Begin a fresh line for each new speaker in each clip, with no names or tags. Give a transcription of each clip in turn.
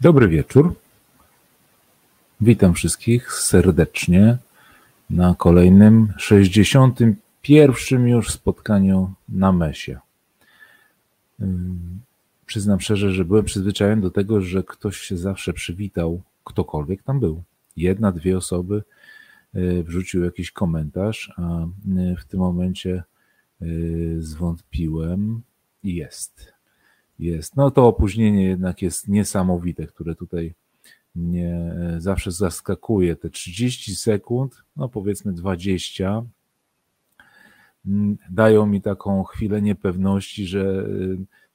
Dobry wieczór. Witam wszystkich serdecznie na kolejnym 61 już spotkaniu na Mesie. Przyznam szczerze, że byłem przyzwyczajony do tego, że ktoś się zawsze przywitał, ktokolwiek tam był. Jedna, dwie osoby y, wrzucił jakiś komentarz, a y, w tym momencie y, zwątpiłem i jest jest. No to opóźnienie jednak jest niesamowite, które tutaj mnie zawsze zaskakuje. Te 30 sekund, no powiedzmy 20, mm, dają mi taką chwilę niepewności, że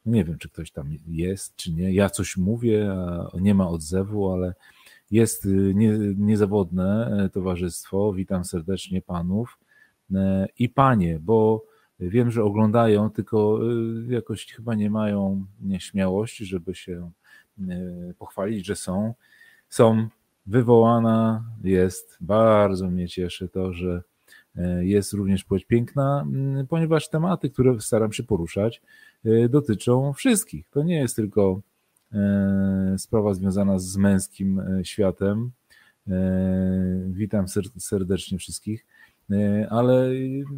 no nie wiem, czy ktoś tam jest, czy nie. Ja coś mówię, a nie ma odzewu, ale jest y, nie, niezawodne e, towarzystwo. Witam serdecznie panów e, i panie, bo Wiem, że oglądają, tylko y, jakoś chyba nie mają śmiałości, żeby się y, pochwalić, że są. Są wywołana, jest. Bardzo mnie cieszy to, że y, jest również płeć piękna, ponieważ tematy, które staram się poruszać, dotyczą wszystkich. To nie jest tylko sprawa związana z męskim światem. Witam serdecznie wszystkich ale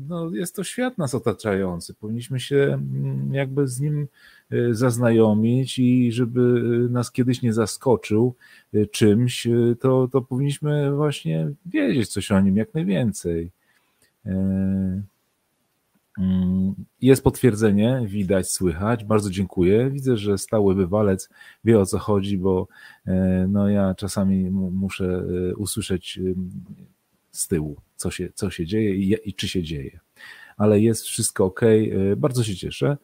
no, jest to świat nas otaczający. Powinniśmy się mm, jakby z nim e, zaznajomić i żeby nas kiedyś nie zaskoczył e, czymś, to, to powinniśmy właśnie wiedzieć coś o nim jak najwięcej. Mm, jest potwierdzenie, widać, słychać. Bardzo dziękuję. Widzę, że stały bywalec wie o co chodzi, bo no ja czasami muszę usłyszeć z tyłu, co się, co się dzieje i, i czy się dzieje. Ale jest wszystko ok, bardzo się cieszę.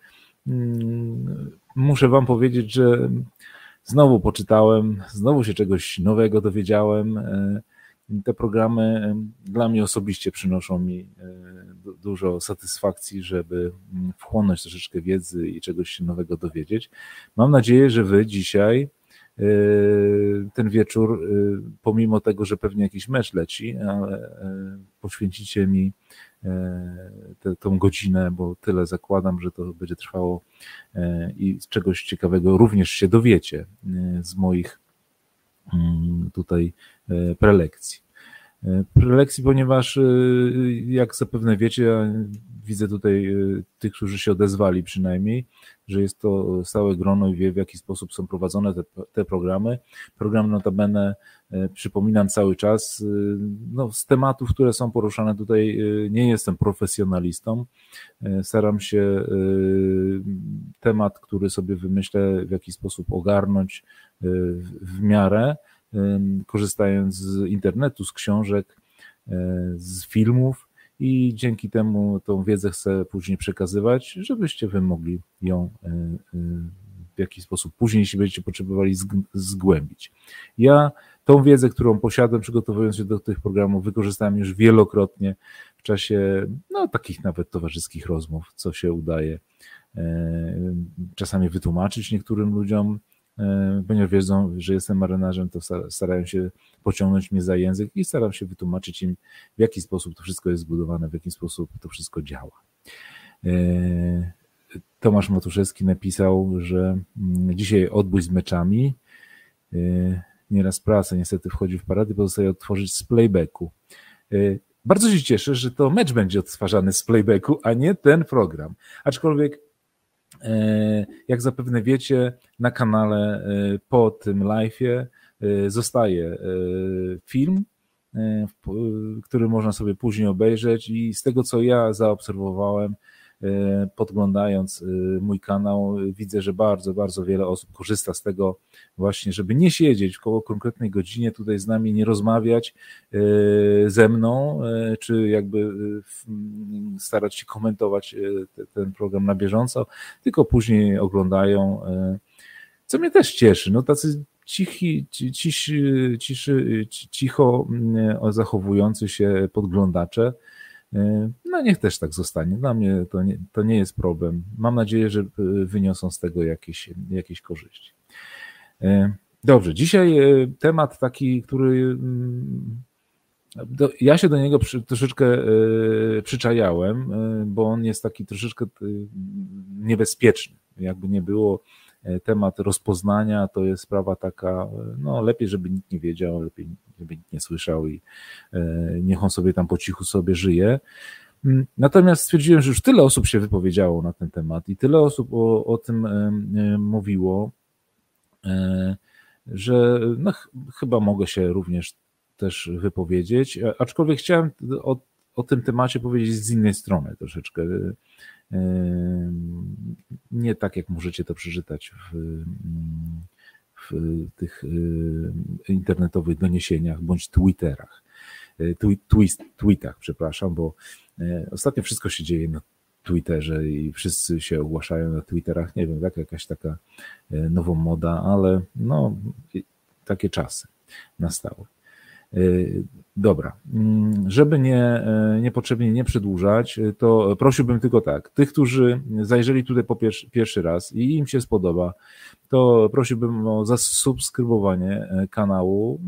Mm, muszę Wam powiedzieć, że znowu poczytałem, znowu się czegoś nowego dowiedziałem. E, te programy dla mnie osobiście przynoszą mi e, dużo satysfakcji, żeby mm, wchłonąć troszeczkę wiedzy i czegoś nowego dowiedzieć. Mam nadzieję, że Wy dzisiaj ten wieczór, yy, pomimo tego, że pewnie jakiś mecz leci, ale yy, poświęcicie mi tę, tą godzinę, bo tyle zakładam, że to będzie trwało i czegoś ciekawego również się dowiecie z moich mm, tutaj prelekcji. Prelekcji, ponieważ jak zapewne wiecie, widzę tutaj y, tych, którzy się odezwali przynajmniej, że jest to stałe grono i wie, w jaki sposób są prowadzone te, te programy. Program notabene, przypominam cały czas, no, z tematów, które są poruszane tutaj, nie jestem profesjonalistą. Staram się temat, który sobie wymyślę, w jaki sposób ogarnąć w miarę, korzystając z internetu, z książek, z filmów, i dzięki temu tą wiedzę chcę później przekazywać, żebyście wy mogli ją e, e, w jakiś sposób później, jeśli będziecie potrzebowali, zgłębić. Ja tą wiedzę, którą posiadam, przygotowując się do tych programów, wykorzystałem już wielokrotnie w czasie no, takich nawet towarzyskich rozmów, co się udaje e, czasami wytłumaczyć niektórym ludziom, E, ponieważ wiedzą, że jestem marynarzem, to starają się pociągnąć mnie za język i staram się wytłumaczyć im, w jaki sposób to wszystko jest zbudowane, w jaki sposób to wszystko działa. E, Tomasz Matuszewski napisał, że mm, dzisiaj odbój z meczami. E, nieraz praca niestety wchodzi w parady, pozostaje odtworzyć z playbacku. Bardzo się cieszę, że to mecz będzie odtwarzany z playbacku, a nie ten program. Aczkolwiek E, jak zapewne wiecie, na kanale e, po tym live'ie e, zostaje film, który można sobie później obejrzeć i z tego co ja zaobserwowałem, E, podglądając e, mój kanał, widzę, że bardzo, bardzo wiele osób korzysta z tego właśnie, żeby nie siedzieć koło konkretnej godzinie tutaj z nami, nie rozmawiać e, ze mną, czy jakby starać się komentować ten program na bieżąco, tylko później oglądają, co mnie też cieszy. No tacy cichi, ciszy, ciszy, cicho zachowujący się podglądacze, E, no niech też tak zostanie. Dla mnie to nie, to nie jest problem. Mam nadzieję, że e, wyniosą z tego jakieś, jakieś korzyści. E, dobrze, dzisiaj temat taki, który mm, ja się do niego przy, troszeczkę przyczajałem, bo on jest taki troszeczkę niebezpieczny. Jakby nie było, temat rozpoznania to jest sprawa taka, no lepiej, żeby nikt nie wiedział, lepiej, żeby nikt nie słyszał i niech on sobie tam po cichu sobie żyje. Mm, natomiast stwierdziłem, że już tyle osób się wypowiedziało na ten temat i tyle osób o, o tym mówiło, że no, ch chyba mogę się również też wypowiedzieć, aczkolwiek chciałem o, o tym temacie powiedzieć z innej strony troszeczkę. Nie tak, jak możecie to przeczytać w, w tych internetowych doniesieniach bądź Twitterach. Twist, tweetach, przepraszam, bo ostatnio wszystko się dzieje na Twitterze i wszyscy się ogłaszają na Twitterach. Nie wiem, tak, jakaś taka nową moda, ale no, takie czasy nastały. Dobra, mm, żeby nie, e, niepotrzebnie nie przedłużać, e, to prosiłbym tylko tak, tych, którzy zajrzeli tutaj po pierwszy, pierwszy raz i im się spodoba, to prosiłbym o zasubskrybowanie e, kanału.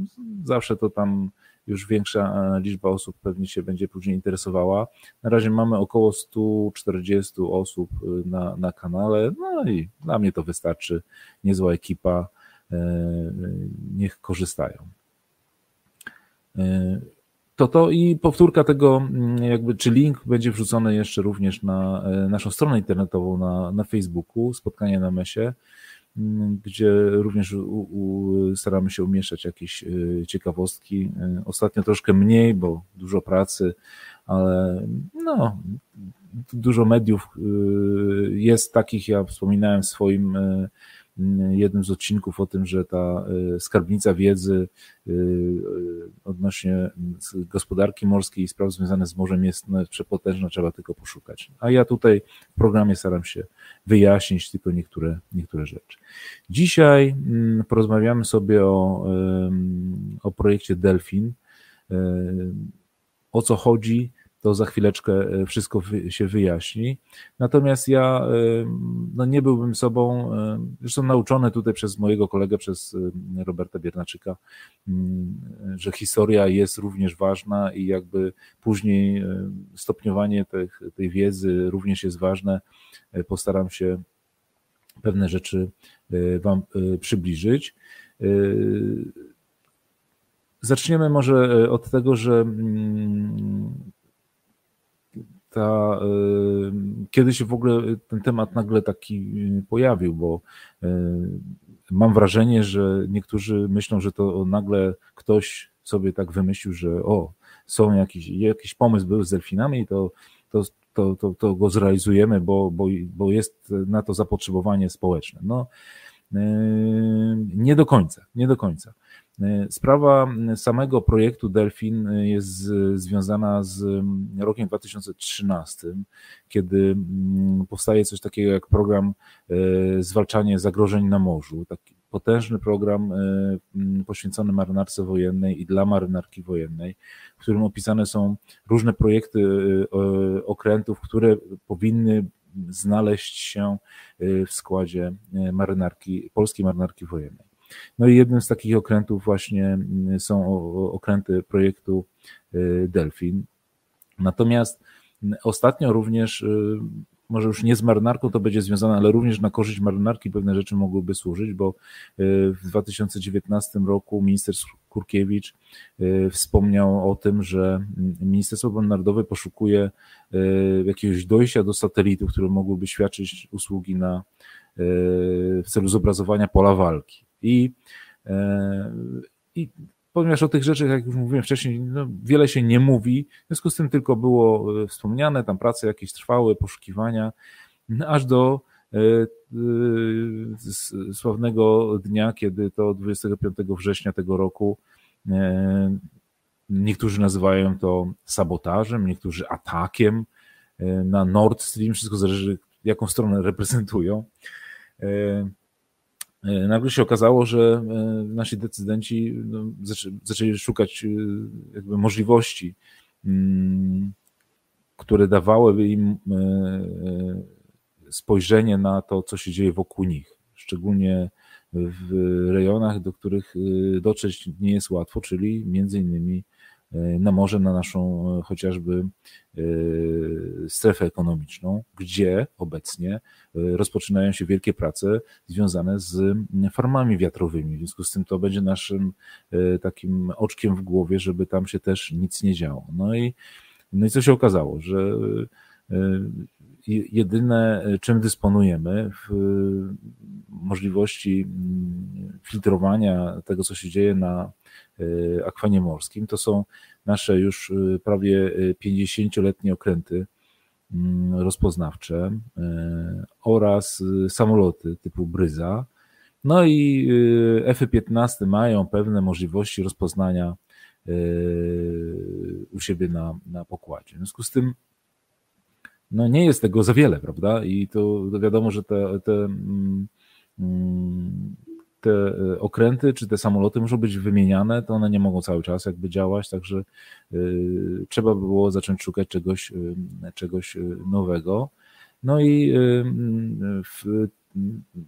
Zawsze to tam już większa liczba osób pewnie się będzie później interesowała. Na razie mamy około 140 osób na, na kanale, no i dla mnie to wystarczy. Niezła ekipa, niech korzystają to to i powtórka tego, mm, jakby, czy link będzie wrzucony jeszcze również na e, naszą stronę internetową na, na Facebooku, spotkanie na mesie, mm, gdzie również u, u, staramy się umieszczać jakieś e, ciekawostki. E, ostatnio troszkę mniej, bo dużo pracy, ale no, dużo mediów jest takich, ja wspominałem w swoim jednym z odcinków o tym, że ta e, skarbnica wiedzy e, odnośnie gospodarki morskiej i spraw związanych z morzem jest no, przepotężna, trzeba tylko poszukać. A ja tutaj w programie staram się wyjaśnić tylko niektóre, niektóre rzeczy. Dzisiaj mm, porozmawiamy sobie o, o projekcie Delfin. O co chodzi, to za chwileczkę e, wszystko się wyjaśni. Natomiast ja e, no nie byłbym sobą, e, zresztą nauczony tutaj przez mojego kolegę, przez Roberta Biernaczyka, mm, że historia jest również ważna i jakby później stopniowanie tej, tej wiedzy również jest ważne. Postaram się pewne rzeczy Wam przybliżyć. Zaczniemy może od tego, że mm, ta, y, kiedy się w ogóle ten temat nagle taki y, pojawił, bo y, mam wrażenie, że niektórzy myślą, że to nagle ktoś sobie tak wymyślił, że o, są jakiś, jakiś pomysł był z delfinami i to, to, to, to, to go zrealizujemy, bo, bo, bo jest na to zapotrzebowanie społeczne. No, nie do końca, nie do końca. E, sprawa samego projektu Delfin e, jest związana z rokiem 2013, kiedy powstaje coś takiego jak program e, zwalczania zagrożeń na morzu. Taki potężny program poświęcony marynarce wojennej i dla marynarki wojennej, w którym opisane są różne projekty okrętów, które powinny znaleźć się w składzie marynarki, polskiej marynarki wojennej. No i jednym z takich okrętów właśnie mm, są okręty projektu y, Delfin. Natomiast mm, ostatnio również, y, może już nie z marynarką to będzie związane, ale również na korzyść marynarki pewne rzeczy mogłyby służyć, bo y, w 2019 roku minister Kurkiewicz wspomniał o tym, że mm, Ministerstwo Obrony Narodowej poszukuje jakiegoś dojścia do satelitów, które mogłyby świadczyć usługi na, w celu zobrazowania pola walki. I, e, i ponieważ o tych rzeczach, jak już mówiłem wcześniej, no, wiele się nie mówi, w związku z tym tylko było e, wspomniane, tam prace jakieś trwały, poszukiwania, no, aż do e, sławnego dnia, kiedy to 25 września tego roku niektórzy nazywają to sabotażem, niektórzy atakiem na Nord Stream, wszystko zależy jaką stronę reprezentują. E, nagle się okazało, że e, nasi decydenci no, zaczęli szukać e, jakby możliwości, mm, które dawałyby im spojrzenie na to, co się dzieje wokół nich, szczególnie w rejonach, do których dotrzeć nie jest łatwo, czyli między innymi na morze, na naszą chociażby strefę ekonomiczną, gdzie obecnie rozpoczynają się wielkie prace związane z farmami wiatrowymi. W związku z tym to będzie naszym takim oczkiem w głowie, żeby tam się też nic nie działo. No i, no i co się okazało, że jedyne, czym dysponujemy w możliwości mm, filtrowania tego, co się dzieje na e, akwanie morskim, to są nasze już e, prawie 50-letnie okręty mm, rozpoznawcze e, oraz samoloty typu Bryza. No i F-15 mają pewne możliwości rozpoznania u siebie na, na pokładzie. W związku z tym no nie jest tego za wiele, prawda? I to, wiadomo, że te, te, mm, mm, te e, okręty czy te samoloty muszą być wymieniane, to one nie mogą cały czas jakby działać, także y, trzeba by było zacząć szukać czegoś, y, czegoś nowego. No i y, w,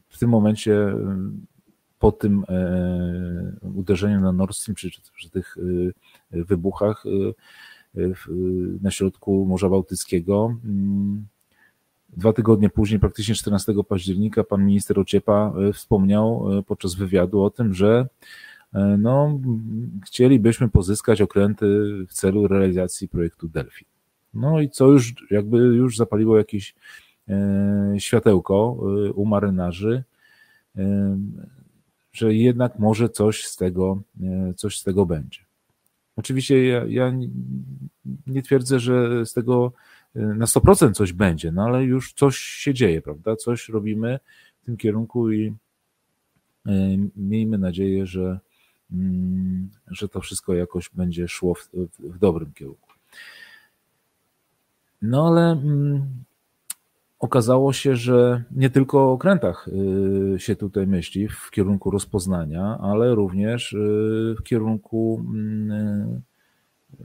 w tym momencie po tym uderzeniu na Nord Stream, czy, czy, tych wybuchach, na środku Morza Bałtyckiego. Dwa tygodnie później, praktycznie 14 października, pan minister Ociepa e, wspomniał e, podczas wywiadu o tym, że e, no, chcielibyśmy pozyskać okręty w celu realizacji projektu Delphi. No i co już jakby już zapaliło jakieś światełko u marynarzy, że jednak może coś z tego, coś z tego będzie. Oczywiście ja, ja nie twierdzę, że z tego na 100% coś będzie, no ale już coś się dzieje, prawda? Coś robimy w tym kierunku i y, miejmy nadzieję, że, mm, że to wszystko jakoś będzie szło w, w dobrym kierunku. No ale mm, okazało się, że nie tylko o okrętach y, się tutaj myśli w kierunku rozpoznania, ale również y, w kierunku mm, y,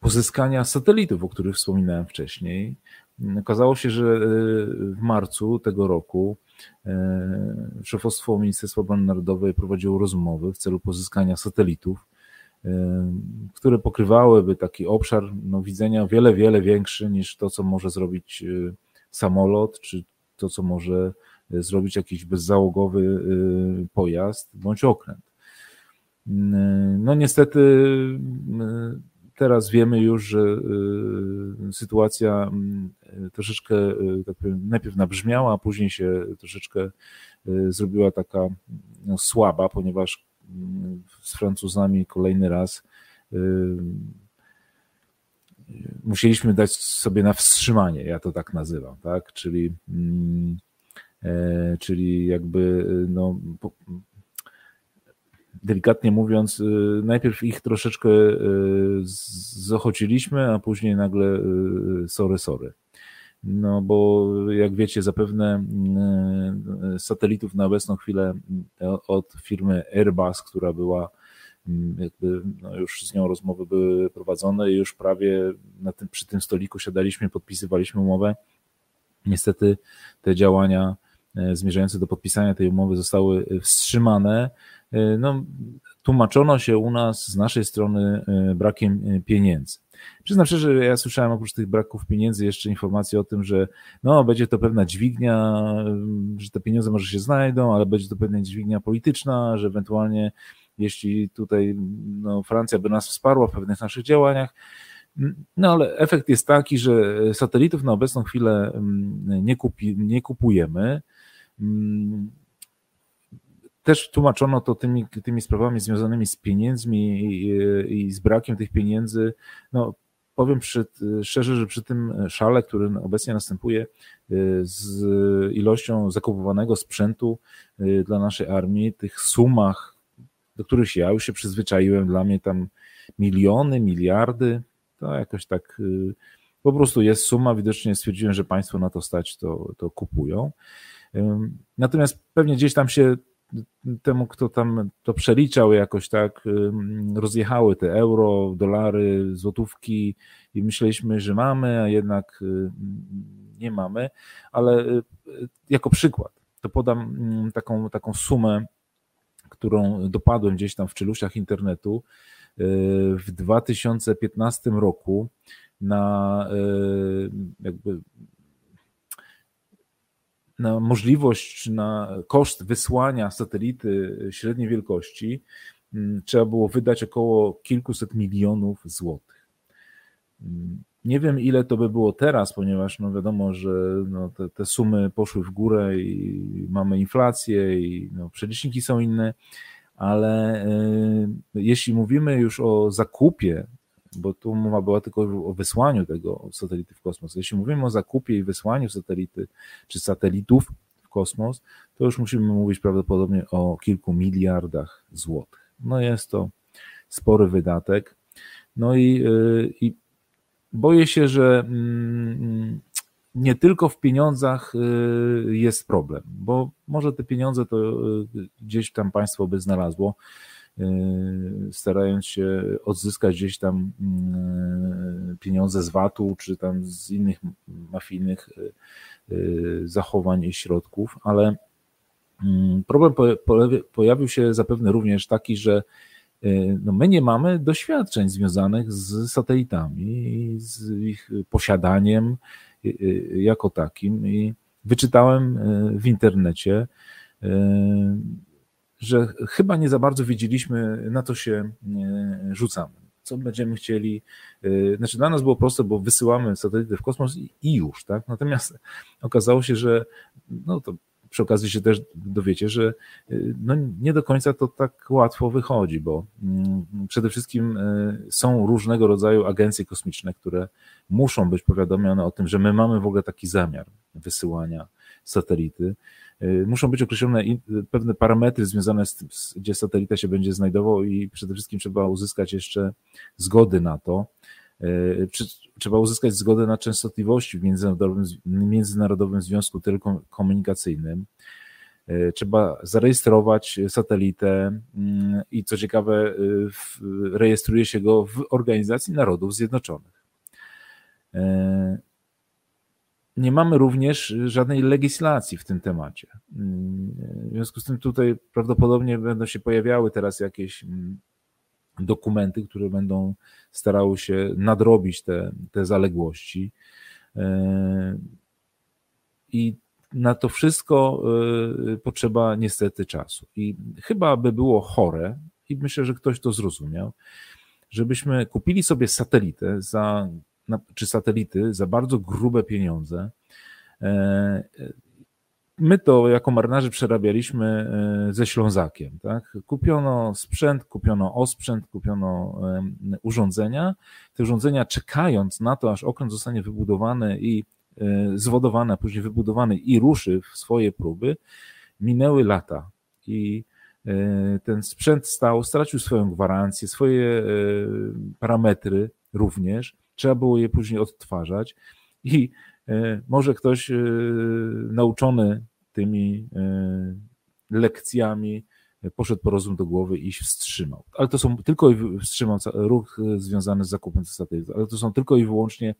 pozyskania satelitów, o których wspominałem wcześniej. Okazało się, że w marcu tego roku szefostwo Ministerstwa Obrony Narodowej prowadziło rozmowy w celu pozyskania satelitów, które pokrywałyby taki obszar no, widzenia wiele, wiele większy niż to, co może zrobić samolot, czy to, co może zrobić jakiś bezzałogowy pojazd bądź okręt. No niestety teraz wiemy już, że sytuacja troszeczkę tak powiem, najpierw nabrzmiała, a później się troszeczkę zrobiła taka no, słaba, ponieważ z Francuzami kolejny raz y, musieliśmy dać sobie na wstrzymanie, ja to tak nazywam, tak? Czyli, mm, e, czyli jakby no, delikatnie mówiąc, y, najpierw ich troszeczkę y, zochociliśmy, a później nagle sorry, sorry. No bo jak wiecie, zapewne satelitów na obecną chwilę od firmy Airbus, która była mm, jakby, no już z nią rozmowy były prowadzone i już prawie na tym, przy tym stoliku siadaliśmy, podpisywaliśmy umowę. Niestety te działania zmierzające do podpisania tej umowy zostały wstrzymane. E, no, tłumaczono się u nas z naszej strony e, brakiem pieniędzy. Przyznam szczerze, że ja słyszałem oprócz tych braków pieniędzy jeszcze informacje o tym, że no, będzie to pewna dźwignia, że te pieniądze może się znajdą, ale będzie to pewna dźwignia polityczna, że ewentualnie jeśli tutaj no, Francja by nas wsparła w pewnych naszych działaniach, no ale efekt jest taki, że satelitów na obecną chwilę mm, nie, kupi, nie kupujemy. Mm, też tłumaczono to tymi, tymi sprawami związanymi z pieniędzmi i, i z brakiem tych pieniędzy. No, powiem przy, szczerze, że przy tym szale, który obecnie następuje y, z ilością zakupowanego sprzętu y, dla naszej armii, tych sumach, do których ja już się przyzwyczaiłem, dla mnie tam miliony, miliardy, to jakoś tak y, po prostu jest suma, widocznie stwierdziłem, że państwo na to stać, to, to kupują. Natomiast pewnie gdzieś tam się temu, kto tam to przeliczał jakoś tak, rozjechały te euro, dolary, złotówki i myśleliśmy, że mamy, a jednak nie mamy, ale y, jako przykład to podam taką, taką sumę, którą dopadłem gdzieś tam w czeluściach internetu. w 2015 roku na jakby na możliwość, czy na koszt wysłania satelity średniej wielkości mm, trzeba było wydać około kilkuset milionów złotych. Mm, nie wiem, ile to by było teraz, ponieważ no wiadomo, że no te, te sumy poszły w górę i mamy inflację i no przeliczniki są inne, ale y, jeśli mówimy już o zakupie, bo tu mowa była tylko o wysłaniu tego satelity w kosmos. Jeśli mówimy o zakupie i wysłaniu satelity czy satelitów w kosmos, to już musimy mówić prawdopodobnie o kilku miliardach złotych. No jest to spory wydatek. No i, y, i boję się, że mm, nie tylko w pieniądzach y, jest problem, bo może te pieniądze to y, gdzieś tam państwo by znalazło, starając się odzyskać gdzieś tam pieniądze z VAT-u, czy tam z innych mafijnych zachowań i środków, ale mm, problem pojawił się zapewne również taki, że no my nie mamy doświadczeń związanych z satelitami, z ich posiadaniem, Y, y, jako takim i wyczytałem y, w internecie, że chyba nie za bardzo wiedzieliśmy, na co się rzucamy, co będziemy chcieli. Znaczy, dla nas było proste, bo wysyłamy satelity w kosmos i już, tak? Natomiast okazało się, że no to przy okazji się też dowiecie, że y, no nie do końca to tak łatwo wychodzi, bo mm, przede wszystkim są różnego rodzaju agencje kosmiczne, które muszą być powiadomione o tym, że my mamy w ogóle taki zamiar wysyłania satelity. Y, muszą być określone pewne parametry związane z tym, gdzie satelita się będzie znajdował i przede wszystkim trzeba uzyskać jeszcze zgody na to. E, trzeba uzyskać zgodę na częstotliwości w Międzynarodowym, Międzynarodowym Związku Telekomunikacyjnym. Trzeba zarejestrować satelitę i co ciekawe, rejestruje się go w Organizacji Narodów Zjednoczonych. Nie mamy również żadnej legislacji w tym temacie. Mm, w związku z tym tutaj prawdopodobnie będą się pojawiały teraz jakieś mm, dokumenty, które będą starały się nadrobić te, te zaległości. E, I na to wszystko e, potrzeba niestety czasu. I chyba by było chore, i myślę, że ktoś to zrozumiał, żebyśmy kupili sobie satelitę za, czy satelity za bardzo grube pieniądze, e, my to jako marynarze przerabialiśmy e, ze Ślązakiem. Tak? Kupiono sprzęt, kupiono osprzęt, kupiono urządzenia. Te urządzenia czekając na to, aż okręt zostanie wybudowany i e, zwodowany, a później wybudowany i ruszy w swoje próby, minęły lata i e, ten sprzęt stał, stracił swoją gwarancję, swoje parametry również. Trzeba było je później odtwarzać i może ktoś nauczony tymi e, lekcjami poszedł po rozum do głowy i się wstrzymał. Ale to są tylko i wstrzymał ruch związany z zakupem satelitów, ale to są tylko i wyłącznie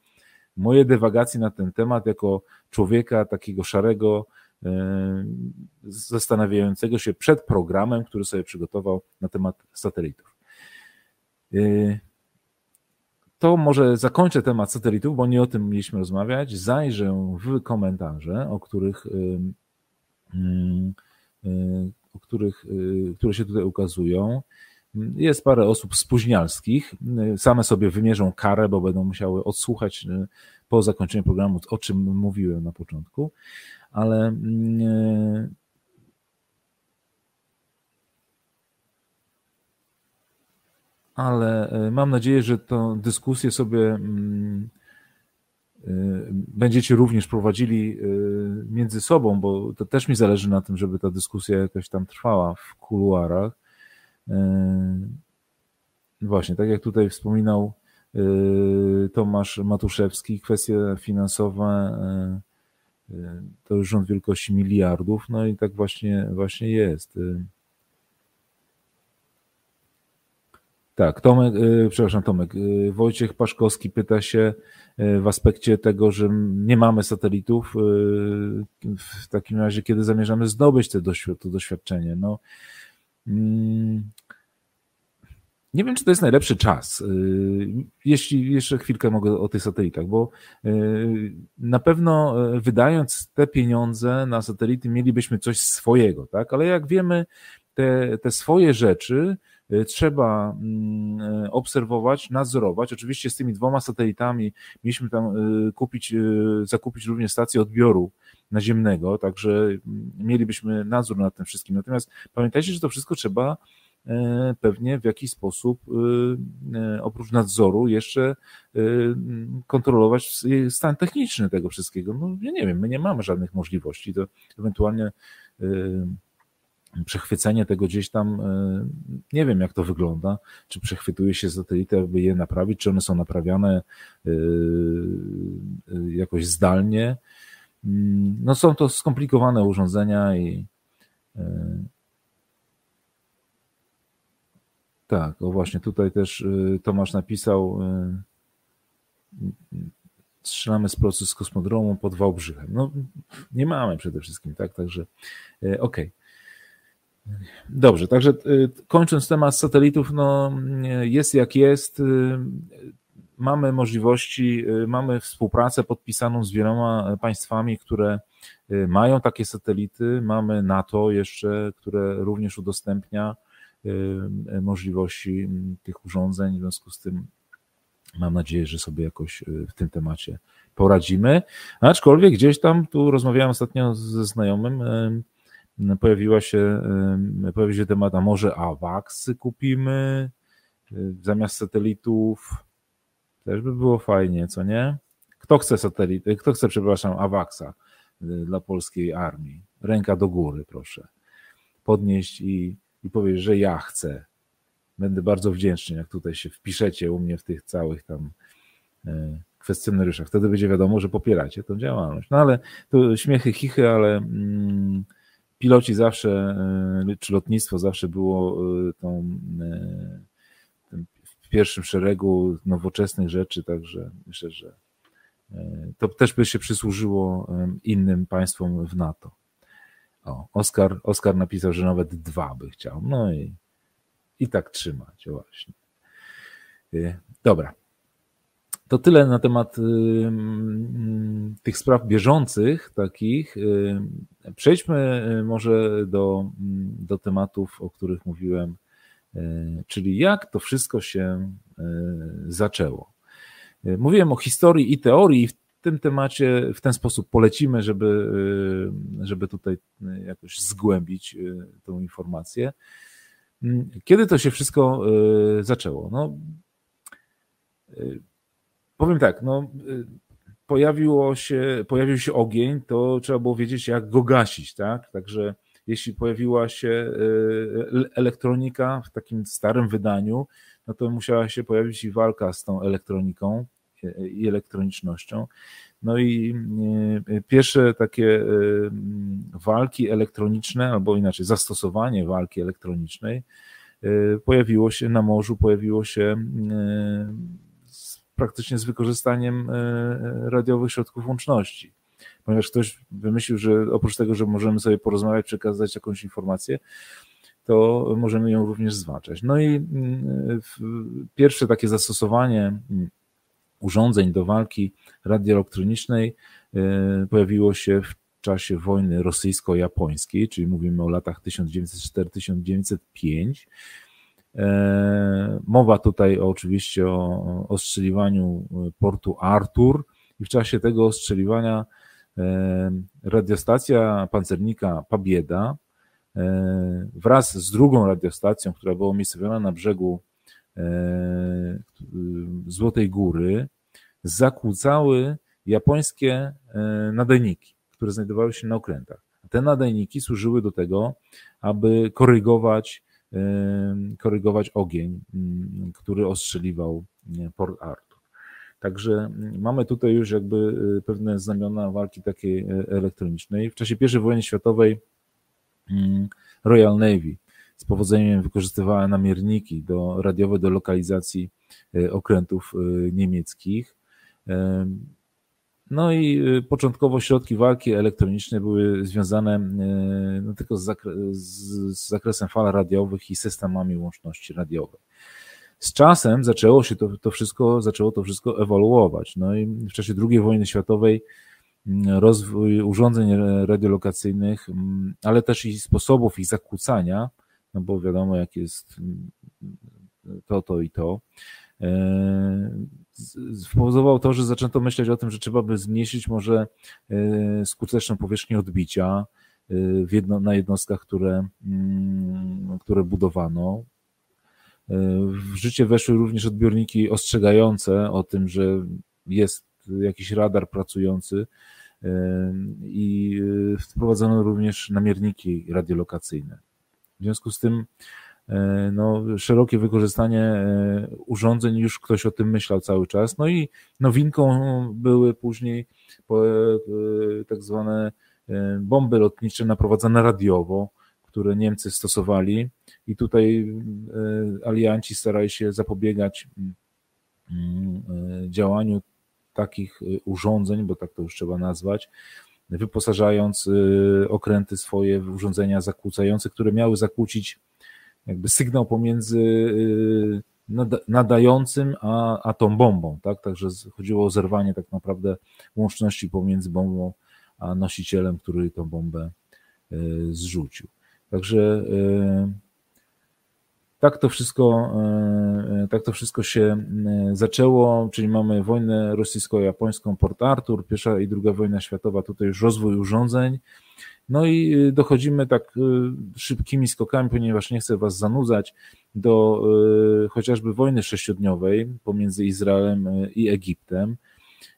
moje dywagacje na ten temat jako człowieka takiego szarego, e, zastanawiającego się przed programem, który sobie przygotował na temat satelitów. To może zakończę temat satelitów, bo nie o tym mieliśmy rozmawiać. Zajrzę w komentarze, o których y, o których, y, które się tutaj ukazują. Jest parę osób spóźnialskich, y, same sobie wymierzą karę, bo będą musiały odsłuchać po zakończeniu programu, o czym mówiłem na początku, ale ale mam nadzieję, że tę dyskusję sobie mm, Y, będziecie również prowadzili y, między sobą, bo to też mi zależy na tym, żeby ta dyskusja jakoś tam trwała w kuluarach. Y, właśnie, tak jak tutaj wspominał Tomasz Matuszewski, kwestie finansowe to już rząd wielkości miliardów, no i tak właśnie, właśnie jest. Tak, Tomek, y, przepraszam, Tomek. Y, Wojciech Paszkowski pyta się y, w aspekcie tego, że nie mamy satelitów. W takim razie, kiedy zamierzamy zdobyć te to doświadczenie? No, mm, nie wiem, czy to jest najlepszy czas. Jeśli jeszcze chwilkę mogę o tych satelitach, bo na pewno wydając te pieniądze na satelity, mielibyśmy coś swojego, tak? Ale jak wiemy, te, te swoje rzeczy trzeba mm, y, obserwować, nadzorować. Oczywiście z tymi dwoma satelitami mieliśmy tam y, kupić, zakupić również stację odbioru naziemnego, także mm, mielibyśmy nadzór nad tym wszystkim. Natomiast pamiętajcie, że to wszystko trzeba pewnie w jakiś sposób oprócz nadzoru jeszcze kontrolować stan techniczny tego wszystkiego. No ja nie wiem, my nie mamy żadnych możliwości, to ewentualnie przechwycenie tego gdzieś tam, e, nie wiem jak to wygląda, czy przechwytuje się satelity, aby je naprawić, czy one są naprawiane e, e, jakoś zdalnie. Mm, no są to skomplikowane urządzenia i tak, o właśnie tutaj też Tomasz napisał strzelamy z procesu z kosmodromu pod Wałbrzychem. No nie mamy przede wszystkim, tak, także okej. Okay. Dobrze, także y, kończąc temat satelitów, no jest jak jest. Y, mamy możliwości, y, mamy współpracę podpisaną z wieloma państwami, które mają takie satelity. Mamy NATO jeszcze, które również udostępnia możliwości tych urządzeń. W związku z tym mam nadzieję, że sobie jakoś w tym temacie poradzimy. Aczkolwiek gdzieś tam, tu rozmawiałem ostatnio ze znajomym, pojawiła się, pojawił się temat, a może AWACSy kupimy y, zamiast satelitów. Też by było fajnie, co nie? Kto chce satelity, kto chce, przepraszam, AWACSa y, dla polskiej armii? Ręka do góry, proszę. Podnieść i, i powiedzieć, że ja chcę. Będę bardzo wdzięczny, jak tutaj się wpiszecie u mnie w tych całych tam y, kwestionariuszach. Wtedy będzie wiadomo, że popieracie tę działalność. No ale to śmiechy, chichy, ale mm, piloci zawsze, e, czy lotnictwo zawsze było e, tą e, w pierwszym szeregu nowoczesnych rzeczy, także myślę, że to też by się przysłużyło innym państwom w NATO. O, Oskar, Oskar napisał, że nawet dwa by chciał. No i, i tak trzymać, właśnie. Dobra. To tyle na temat y, mm, tych spraw bieżących takich. Y, przejdźmy y, może do, mm, do tematów, o których mówiłem, czyli jak to wszystko się zaczęło. Mówiłem o historii i teorii, w tym temacie w ten sposób polecimy, żeby, żeby tutaj jakoś zgłębić tą informację. Kiedy to się wszystko zaczęło? No, Powiem tak, no, y, pojawiło się, pojawił się ogień, to trzeba było wiedzieć, jak go gasić, tak? Także jeśli pojawiła się y, elektronika w takim starym wydaniu, no to musiała się pojawić i walka z tą elektroniką i elektronicznością. No i y, pierwsze takie walki elektroniczne, albo inaczej zastosowanie walki elektronicznej pojawiło się na morzu, pojawiło się praktycznie z wykorzystaniem e, radiowych środków łączności. Ponieważ ktoś wymyślił, że oprócz tego, że możemy sobie porozmawiać, przekazać jakąś informację, to możemy ją również zwalczać. No i mm, pierwsze takie zastosowanie mm, urządzeń do walki radioelektronicznej e, pojawiło się w czasie wojny rosyjsko-japońskiej, czyli mówimy o latach 1904-1905 E, mowa tutaj oczywiście o ostrzeliwaniu portu Artur i w czasie tego ostrzeliwania e, radiostacja pancernika Pabieda e, wraz z drugą radiostacją, która była umiejscowiona na brzegu Złotej Góry, zakłócały japońskie nadajniki, które znajdowały się na okrętach. Te nadajniki służyły do tego, aby korygować korygować ogień, mm, który ostrzeliwał Port Arthur. Także mm, mamy tutaj już jakby y, pewne znamiona walki takiej e, elektronicznej. W czasie I wojny światowej mm, Royal Navy z powodzeniem wykorzystywała namierniki do, radiowe do lokalizacji e, okrętów e, niemieckich. No i y, początkowo środki walki elektroniczne były związane y, no, tylko z, zakre z, zakresem fal radiowych i systemami łączności radiowej. z czasem zaczęło się to, to wszystko, zaczęło to wszystko ewoluować. No i w czasie II wojny światowej mm, rozwój urządzeń radiolokacyjnych, mm, ale też i sposobów ich zakłócania, no bo wiadomo, jak jest mm, to, to i to, e, spowodował to, że zaczęto myśleć o tym, że trzeba by zmniejszyć może e, skuteczną powierzchnię odbicia e, jedno, na jednostkach, które, które budowano. W życie weszły również odbiorniki ostrzegające o tym, że jest jakiś radar pracujący i wprowadzono również namierniki radiolokacyjne. W związku z tym no, szerokie wykorzystanie urządzeń, już ktoś o tym myślał cały czas. No i nowinką były później tak zwane bomby lotnicze naprowadzane radiowo, które Niemcy stosowali i tutaj e, alianci starali się zapobiegać mm, mm, e, działaniu takich e, urządzeń, bo tak to już trzeba nazwać, wyposażając okręty swoje w urządzenia zakłócające, które miały zakłócić jakby sygnał pomiędzy nadającym a, a tą bombą, tak? Także chodziło o zerwanie tak naprawdę łączności pomiędzy bombą a nosicielem, który tą bombę zrzucił. Także tak to wszystko, tak to wszystko się zaczęło, czyli mamy wojnę rosyjsko-japońską, Port Arthur, pierwsza i druga wojna światowa, tutaj już rozwój urządzeń. No i dochodzimy tak szybkimi skokami, ponieważ nie chcę Was zanudzać, do chociażby wojny sześciodniowej pomiędzy Izraelem i Egiptem.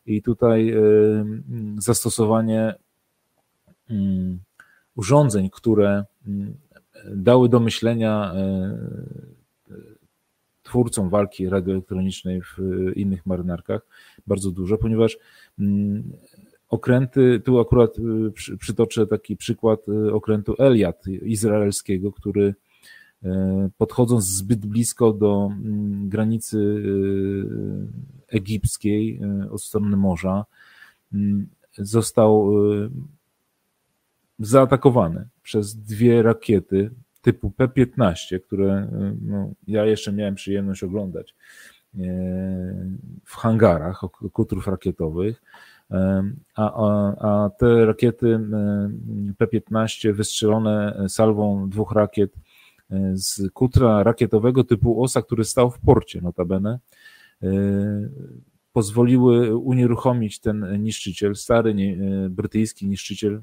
I tutaj zastosowanie mm, urządzeń, które mm, dały do myślenia twórcom walki radioelektronicznej w innych marynarkach bardzo dużo, ponieważ mm, okręty, tu akurat e, przytoczę taki przykład e, okrętu Eliat izraelskiego, który podchodząc zbyt blisko do mm, granicy egipskiej od strony morza, został zaatakowany przez dwie rakiety typu P-15, które no, ja jeszcze miałem przyjemność oglądać w hangarach kutrów rakietowych. E, a, a, a te rakiety e, P-15 wystrzelone salwą dwóch rakiet z kutra rakietowego typu OSA, który stał w porcie notabene, pozwoliły unieruchomić ten niszczyciel, stary brytyjski niszczyciel.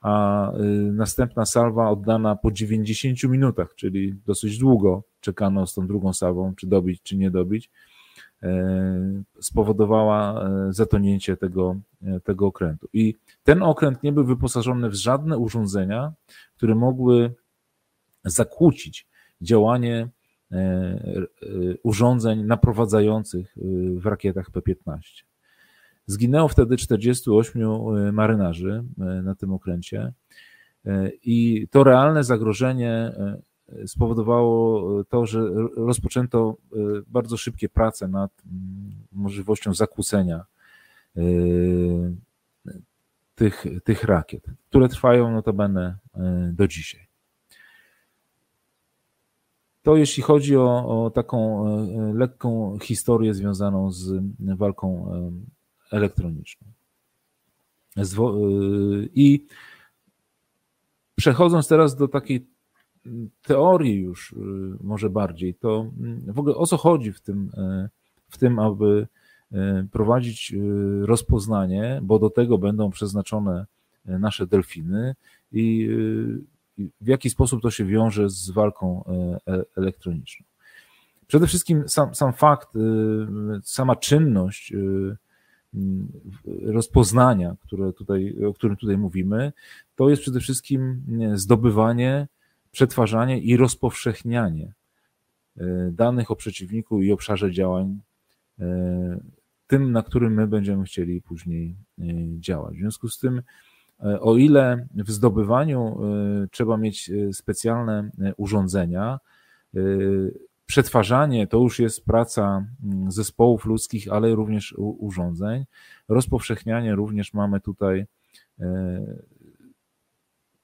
A następna salwa oddana po 90 minutach, czyli dosyć długo czekano z tą drugą salwą, czy dobić, czy nie dobić, e, spowodowała e, zatonięcie tego, e, tego okrętu. I ten okręt nie był wyposażony w żadne urządzenia, które mogły zakłócić działanie urządzeń naprowadzających w rakietach P-15. Zginęło wtedy 48 e, marynarzy e, na tym okręcie e, i to realne zagrożenie spowodowało to, że rozpoczęto bardzo szybkie prace nad mm, możliwością zakłócenia tych, tych rakiet, które trwają notabene do dzisiaj. To jeśli chodzi o, o taką lekką historię związaną z walką elektroniczną. I przechodząc teraz do takiej teorii już y, może bardziej, to mm, w ogóle o co chodzi w tym, y, w tym aby prowadzić rozpoznanie, bo do tego będą przeznaczone nasze delfiny i w jaki sposób to się wiąże z walką e, elektroniczną. Przede wszystkim sam, sam fakt, sama czynność rozpoznania, które tutaj, o którym tutaj mówimy, to jest przede wszystkim zdobywanie, przetwarzanie i rozpowszechnianie e, danych o przeciwniku i obszarze działań, e, tym, na którym my będziemy chcieli później e, działać. W związku z tym, o ile w zdobywaniu trzeba mieć specjalne urządzenia, Przetwarzanie to już jest praca mm, zespołów ludzkich, ale również urządzeń. Rozpowszechnianie również mamy tutaj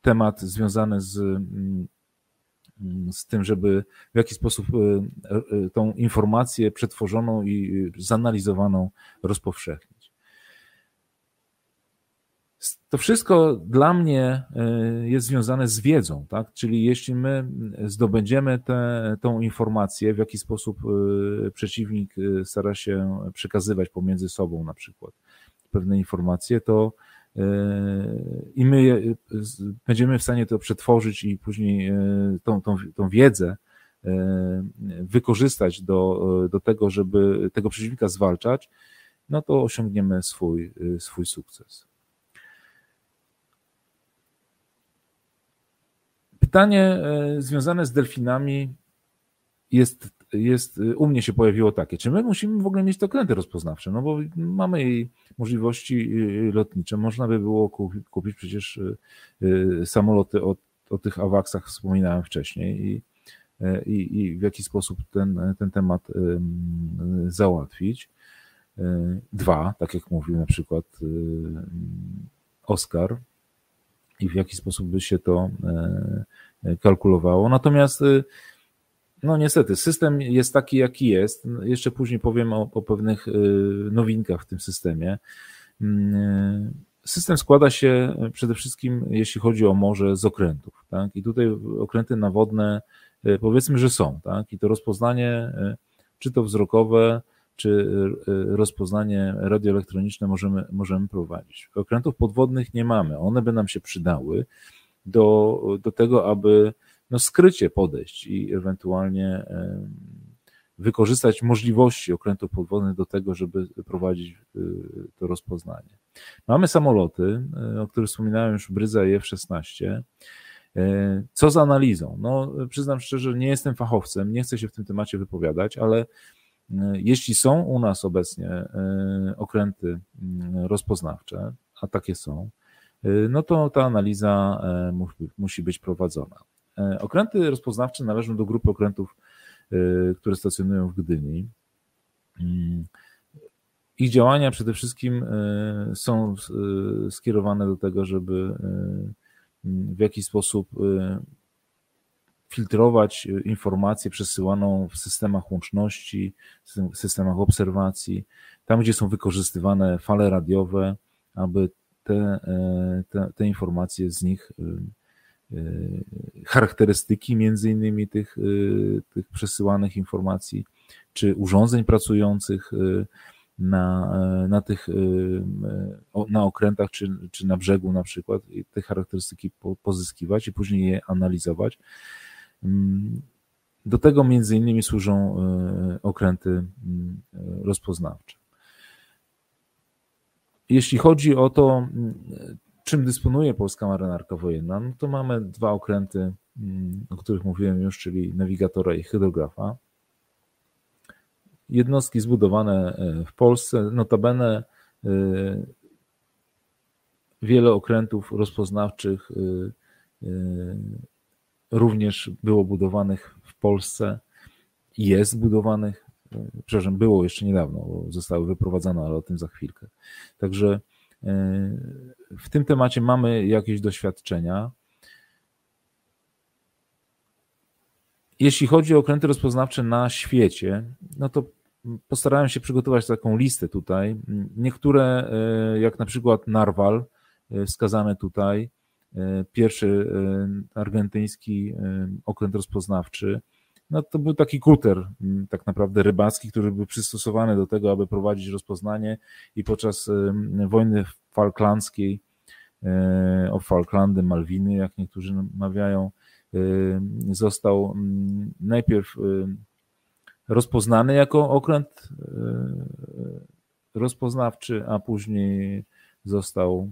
temat związany z mm, z tym, żeby w jakiś sposób tą informację przetworzoną i zanalizowaną rozpowszechnić. To wszystko dla mnie e, jest związane z wiedzą, tak? Czyli jeśli my zdobędziemy tę tą informację, w jaki sposób e, przeciwnik e, stara się przekazywać pomiędzy sobą na przykład pewne informacje, to i my będziemy w stanie to przetworzyć i później tą, tą, tą wiedzę wykorzystać do, do tego, żeby tego przeciwnika zwalczać, no to osiągniemy swój, swój sukces. Pytanie e, związane z delfinami jest, jest, u mnie się pojawiło takie, czy my musimy w ogóle mieć te okręty rozpoznawcze, no bo mamy jej możliwości e, lotnicze, można by było kupić przecież e, samoloty o, o tych awaksach wspominałem wcześniej i, i, i w jaki sposób ten, ten temat załatwić. Dwa, tak jak mówił na przykład Oskar, i w jaki sposób by się to kalkulowało. Natomiast no niestety, system jest taki, jaki jest. Jeszcze później powiem o, o pewnych e, nowinkach w tym systemie. Mm, system składa się przede wszystkim, jeśli chodzi o morze, z okrętów. Tak? I tutaj okręty nawodne powiedzmy, że są. Tak? I to rozpoznanie, czy to wzrokowe, czy rozpoznanie radioelektroniczne możemy, możemy prowadzić. Okrętów podwodnych nie mamy. One by nam się przydały do, do tego, aby no, skrycie podejść i ewentualnie wykorzystać możliwości okrętów podwodnych do tego, żeby prowadzić e, to rozpoznanie. Mamy samoloty, e, o których wspominałem już, Bryza i F-16. Co z analizą? No, przyznam szczerze, nie jestem fachowcem, nie chcę się w tym temacie wypowiadać, ale jeśli są u nas obecnie okręty rozpoznawcze, a takie są, no to ta analiza musi być prowadzona. Okręty rozpoznawcze należą do grupy okrętów, które stacjonują w Gdyni. Mm, ich działania przede wszystkim są skierowane do tego, żeby w jakiś sposób filtrować informację przesyłaną w systemach łączności, w systemach obserwacji, tam gdzie są wykorzystywane fale radiowe, aby te, e, te, te informacje z nich, charakterystyki między innymi tych, tych przesyłanych informacji, czy urządzeń pracujących na, na tych na okrętach, czy, czy na brzegu na przykład, te charakterystyki pozyskiwać i później je analizować. Do tego między innymi służą okręty mm, rozpoznawcze. Jeśli chodzi o to, mm, czym dysponuje polska marynarka wojenna, no to mamy dwa okręty, mm, o których mówiłem już, czyli nawigatora i hydrografa. Jednostki zbudowane e, w Polsce, notabene e, wiele okrętów rozpoznawczych również było budowanych w Polsce jest budowanych, przepraszam, było jeszcze niedawno, bo zostały wyprowadzone, ale o tym za chwilkę. Także e, w tym temacie mamy jakieś doświadczenia. Jeśli chodzi o okręty rozpoznawcze na świecie, no to postarałem się przygotować taką listę tutaj. Niektóre, e, jak na przykład Narwal, e, wskazane tutaj, E, pierwszy e, argentyński e, okręt rozpoznawczy, no to był taki kuter tak naprawdę rybacki, który był przystosowany do tego, aby prowadzić rozpoznanie i podczas wojny falklandzkiej o Falklandy, Malwiny, jak niektórzy mawiają, został najpierw rozpoznany jako okręt rozpoznawczy, a później został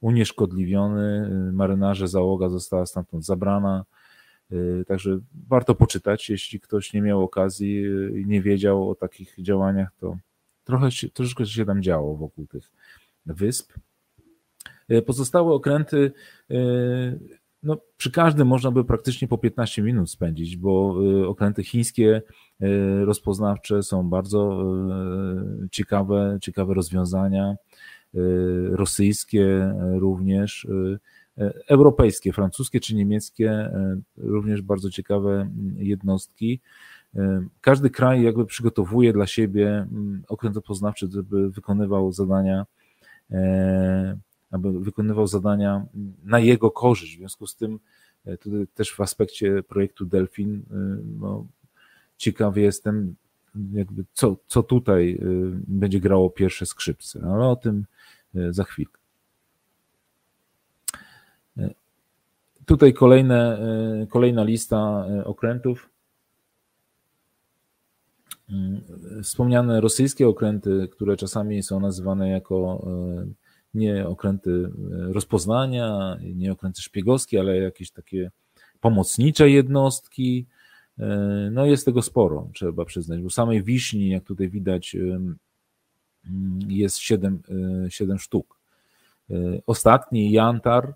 unieszkodliwiony, marynarze, załoga została stamtąd zabrana. Y, także warto poczytać, jeśli ktoś nie miał okazji i nie wiedział o takich działaniach, to trochę troszeczkę się tam działo wokół tych wysp. Y, pozostałe okręty, y, no, przy każdym można by praktycznie po 15 minut spędzić, bo okręty chińskie rozpoznawcze są bardzo ciekawe, ciekawe rozwiązania. Y, rosyjskie również, y, europejskie, francuskie czy niemieckie, również bardzo ciekawe jednostki. Każdy kraj jakby przygotowuje dla siebie okręt opoznawczy, żeby wykonywał zadania, aby wykonywał zadania na jego korzyść. W związku z tym tutaj też w aspekcie projektu Delfin no, ciekawy jestem, jakby co, co tutaj będzie grało pierwsze skrzypce, ale o tym za chwilkę. Tutaj kolejne, kolejna lista okrętów. Wspomniane rosyjskie okręty, które czasami są nazywane jako nie okręty rozpoznania, nie okręty szpiegowskie, ale jakieś takie pomocnicze jednostki. No jest tego sporo, trzeba przyznać, bo samej wiśni, jak tutaj widać, jest 7, 7 sztuk. Ostatni Jantar,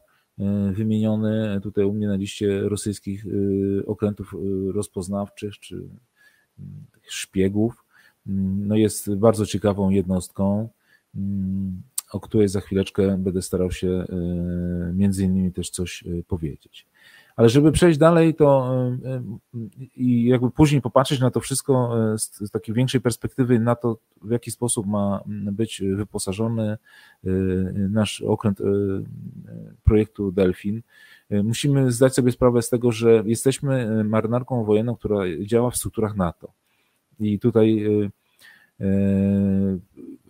wymieniony tutaj u mnie na liście rosyjskich okrętów rozpoznawczych czy szpiegów, no jest bardzo ciekawą jednostką o której za chwileczkę będę starał się e, między innymi też coś e, powiedzieć. Ale żeby przejść dalej, to e, i jakby później popatrzeć na to wszystko z, takiej większej perspektywy, na to, w jaki sposób ma być wyposażony nasz okręt projektu Delfin, musimy zdać sobie sprawę z tego, że jesteśmy marynarką wojenną, która działa w strukturach NATO. I tutaj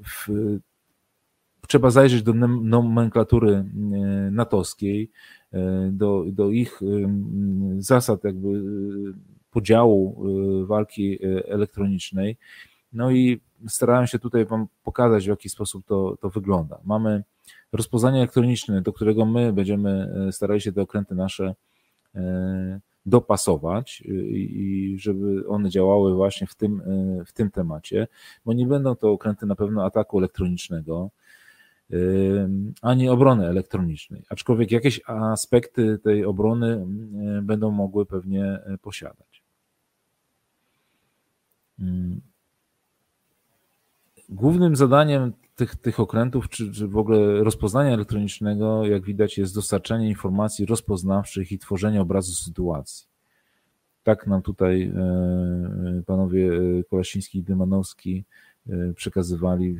w trzeba zajrzeć do nomenklatury e, natowskiej, e, do, do ich e, zasad jakby podziału walki elektronicznej. No i starałem się tutaj Wam pokazać, w jaki sposób to, to wygląda. Mamy rozpoznanie elektroniczne, do którego my będziemy starali się te okręty nasze dopasować i żeby one działały właśnie w tym, w tym temacie, bo nie będą to okręty na pewno ataku elektronicznego, ani obrony elektronicznej, aczkolwiek jakieś aspekty tej obrony będą mogły pewnie e, posiadać. Głównym zadaniem tych, tych okrętów, czy, czy w ogóle rozpoznania elektronicznego, jak widać, jest dostarczanie informacji rozpoznawczych i tworzenie obrazu sytuacji. Tak nam tutaj e, panowie Kolasiński i Dymanowski przekazywali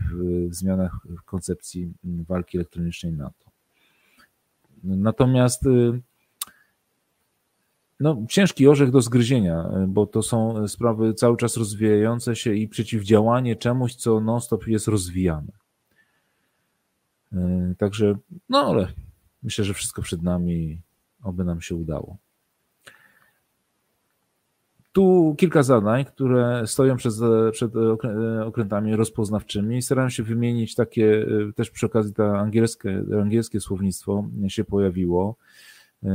w zmianach koncepcji walki elektronicznej NATO. Natomiast e, no, ciężki orzech do zgryzienia, e, bo to są sprawy cały czas rozwijające się i przeciwdziałanie czemuś, co non-stop jest rozwijane. Także, no ale myślę, że wszystko przed nami, oby nam się udało. Tu kilka zadań, które stoją przed, przed okrętami rozpoznawczymi. Staram się wymienić takie, e, też przy okazji to angielskie, angielskie słownictwo się pojawiło. E,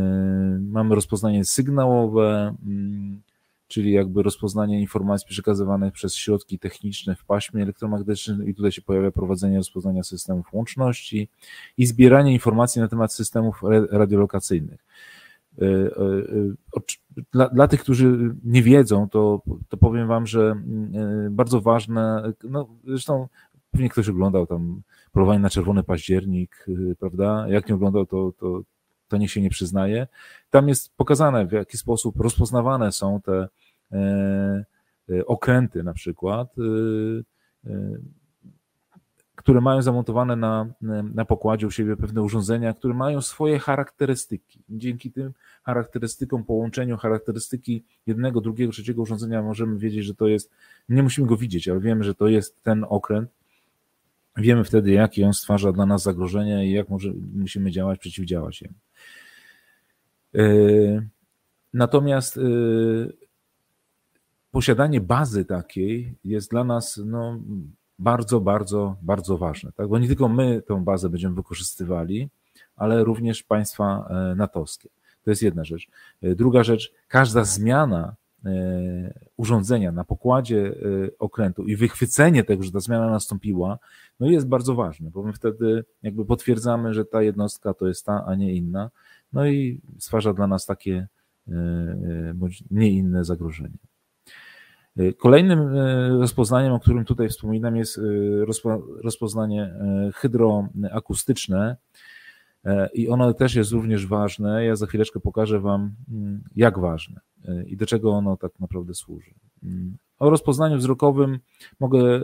mamy rozpoznanie sygnałowe, mm, czyli jakby rozpoznanie informacji przekazywanych przez środki techniczne w paśmie elektromagnetycznym i tutaj się pojawia prowadzenie rozpoznania systemów łączności i zbieranie informacji na temat systemów radiolokacyjnych. E, e, dla, dla tych, którzy nie wiedzą, to, to powiem wam, że e, bardzo ważne, no zresztą pewnie ktoś oglądał tam polowanie na czerwony październik, prawda? Jak nie oglądał, to, to, to niech się nie przyznaje. Tam jest pokazane, w jaki sposób rozpoznawane są te okręty na przykład które mają zamontowane na, na pokładzie u siebie pewne urządzenia, które mają swoje charakterystyki. Dzięki tym charakterystykom, połączeniu charakterystyki jednego, drugiego, trzeciego urządzenia możemy wiedzieć, że to jest, nie musimy go widzieć, ale wiemy, że to jest ten okręt. Wiemy wtedy, jakie on stwarza dla nas zagrożenia i jak może, musimy działać, przeciwdziałać jemu. E, natomiast e, posiadanie bazy takiej jest dla nas no, bardzo, bardzo, bardzo ważne, tak? bo nie tylko my tą bazę będziemy wykorzystywali, ale również państwa e, natowskie. To jest jedna rzecz. E, druga rzecz, każda zmiana e, urządzenia na pokładzie okrętu i wychwycenie tego, że ta zmiana nastąpiła, no jest bardzo ważne, bo my wtedy jakby potwierdzamy, że ta jednostka to jest ta, a nie inna, no i stwarza dla nas takie bądź nie inne zagrożenie. Kolejnym e, rozpoznaniem, o którym tutaj wspominam, jest e, rozpoznanie hydroakustyczne. i ono też jest również ważne. Ja za chwileczkę pokażę Wam, mm, jak ważne i do czego ono tak naprawdę służy. Mm. O rozpoznaniu wzrokowym mogę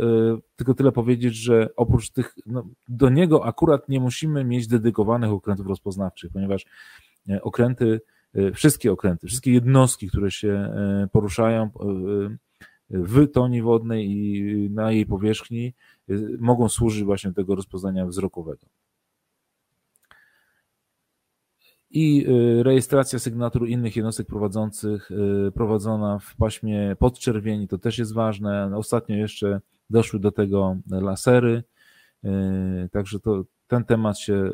tylko tyle powiedzieć, że oprócz tych, no, do niego akurat nie musimy mieć dedykowanych okrętów rozpoznawczych, ponieważ okręty, wszystkie okręty, wszystkie jednostki, które się poruszają w toni wodnej i na jej powierzchni, mogą służyć właśnie tego rozpoznania wzrokowego. i y, rejestracja sygnatur innych jednostek prowadzących y, prowadzona w paśmie podczerwieni, to też jest ważne. Ostatnio jeszcze doszły do tego lasery, y, także to, ten temat się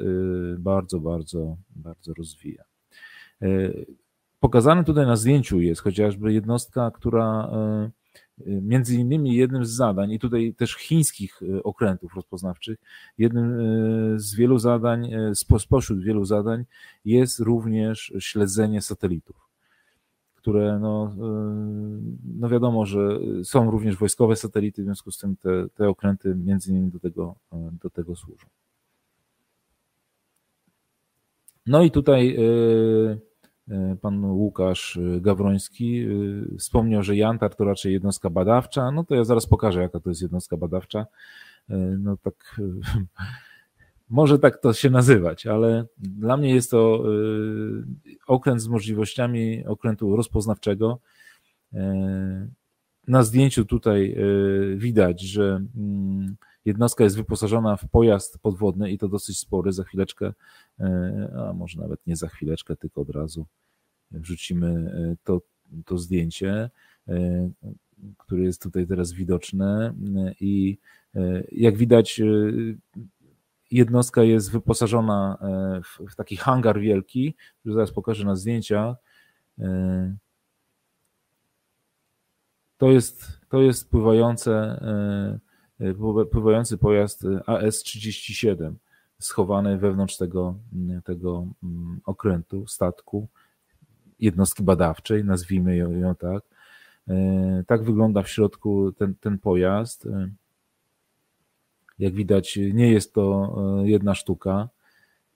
bardzo, bardzo, bardzo rozwija. Pokazany tutaj na zdjęciu jest chociażby jednostka, która Między innymi jednym z zadań, i tutaj też chińskich e, okrętów rozpoznawczych, jednym e, z wielu zadań, spośród wielu zadań jest również śledzenie satelitów, które no, no wiadomo, że są również wojskowe satelity, w związku z tym te, te okręty między innymi do tego, do tego służą. No i tutaj pan Łukasz Gawroński e, wspomniał, że Jantar to raczej jednostka badawcza. No to ja zaraz pokażę, jaka to jest jednostka badawcza. E, no tak, może tak to się nazywać, ale dla mnie jest to okręt z możliwościami okrętu rozpoznawczego. Na zdjęciu tutaj widać, że mm, jednostka jest wyposażona w pojazd podwodny i to dosyć spory. Za chwileczkę, a może nawet nie za chwileczkę, tylko od razu wrzucimy e, to, to zdjęcie, e, które jest tutaj teraz widoczne i e, jak widać jednostka jest wyposażona w, w taki hangar wielki, który zaraz pokażę na zdjęciach. To jest, to jest pływające, pływający pojazd AS-37 schowany wewnątrz tego, tego mm, okrętu, statku jednostki badawczej, nazwijmy ją, tak. E, tak wygląda w środku ten, ten pojazd. E, jak widać, nie jest to jedna sztuka.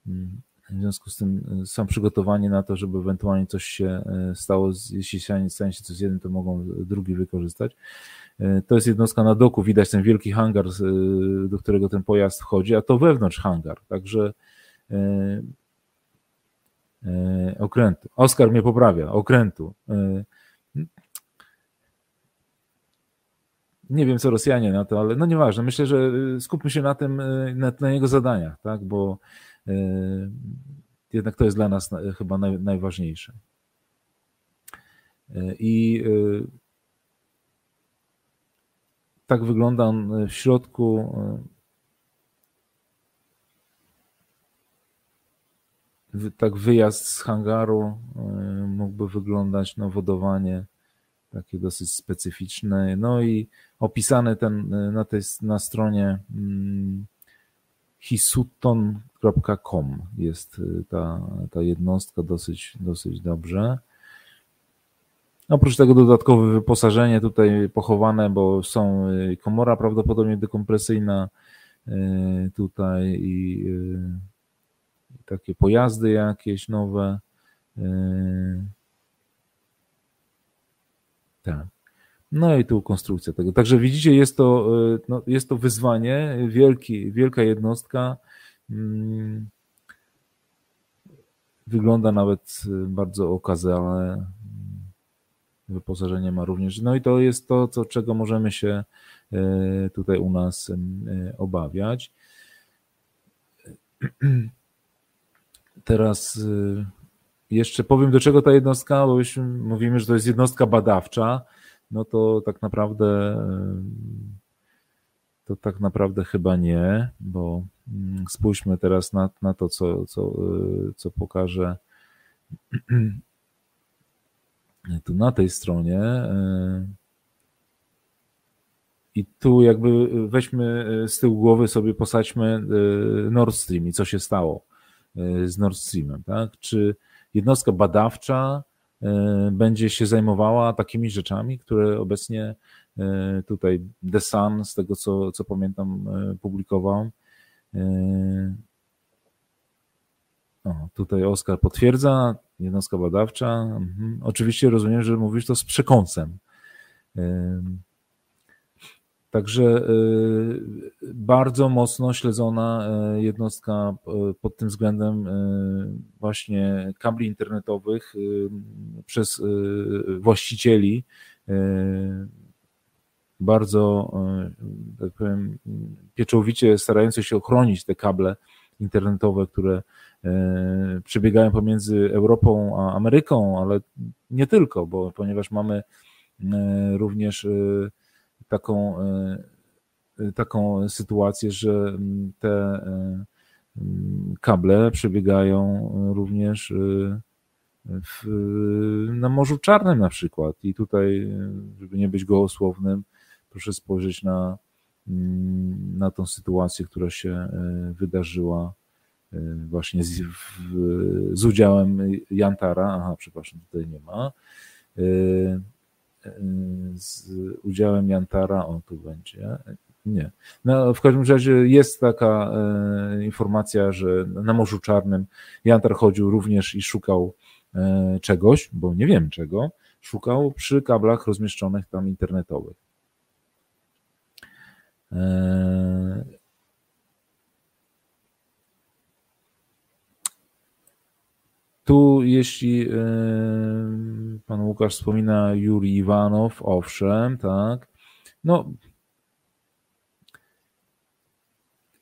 Mm, w związku z tym są przygotowani na to, żeby ewentualnie coś się stało. Jeśli stanie się coś z jednym, to mogą drugi wykorzystać. To jest jednostka na doku, widać ten wielki hangar, do którego ten pojazd wchodzi, a to wewnątrz hangar. Także E, okrętu. Oskar mnie poprawia, okrętu. E, nie wiem, co Rosjanie na to, ale no nieważne. Myślę, że e, skupmy się na tym, na, na jego zadaniach, tak, bo jednak to jest dla nas chyba naj, najważniejsze. I tak wygląda on w środku tak wyjazd z hangaru y, mógłby wyglądać, no wodowanie takie dosyć specyficzne, no i opisane ten, na tej na stronie mm, hisuton.com jest ta, ta jednostka dosyć, dosyć dobrze. Oprócz tego dodatkowe wyposażenie tutaj pochowane, bo są komora prawdopodobnie dekompresyjna tutaj i takie pojazdy jakieś nowe. Tak. No i tu konstrukcja tego. Także widzicie, jest to, no, jest to wyzwanie, wielki, wielka jednostka. Yy, wygląda nawet bardzo okazale. Wyposażenie ma również. No i to jest to, co, czego możemy się tutaj u nas obawiać. Teraz y, jeszcze powiem, do czego ta jednostka, bo już mówimy, że to jest jednostka badawcza, no to tak naprawdę to tak naprawdę chyba nie, bo mm, spójrzmy teraz na, na to, co, co, co pokażę tu na tej stronie. I tu jakby weźmy z tyłu głowy sobie, posadźmy Nord Stream i co się stało. E, z Nord Streamem, tak? Czy jednostka badawcza e, będzie się zajmowała takimi rzeczami, które obecnie e, tutaj The Sun, z tego co, co pamiętam, publikował. O, tutaj Oskar potwierdza, jednostka badawcza. Mhm. Oczywiście rozumiem, że mówisz to z przekąsem. Także bardzo mocno śledzona jednostka pod tym względem właśnie kabli internetowych przez właścicieli bardzo, tak powiem, pieczołowicie starający się ochronić te kable internetowe, które przebiegają pomiędzy Europą a Ameryką, ale nie tylko, bo ponieważ mamy e, również e, taką, taką sytuację, że te kable przebiegają również w, na Morzu Czarnym na przykład. I tutaj, żeby nie być gołosłownym, proszę spojrzeć na, na tą sytuację, która się e, wydarzyła e, właśnie z, w, z udziałem Jantara, aha, przepraszam, tutaj nie ma, e, z udziałem Jantara, on tu będzie, nie. No, w każdym razie jest taka informacja, że na Morzu Czarnym Jantar chodził również i szukał czegoś, bo nie wiem czego, szukał przy kablach rozmieszczonych tam internetowych. Tu, jeśli e, pan Łukasz wspomina Juri Iwanow, owszem, tak. No,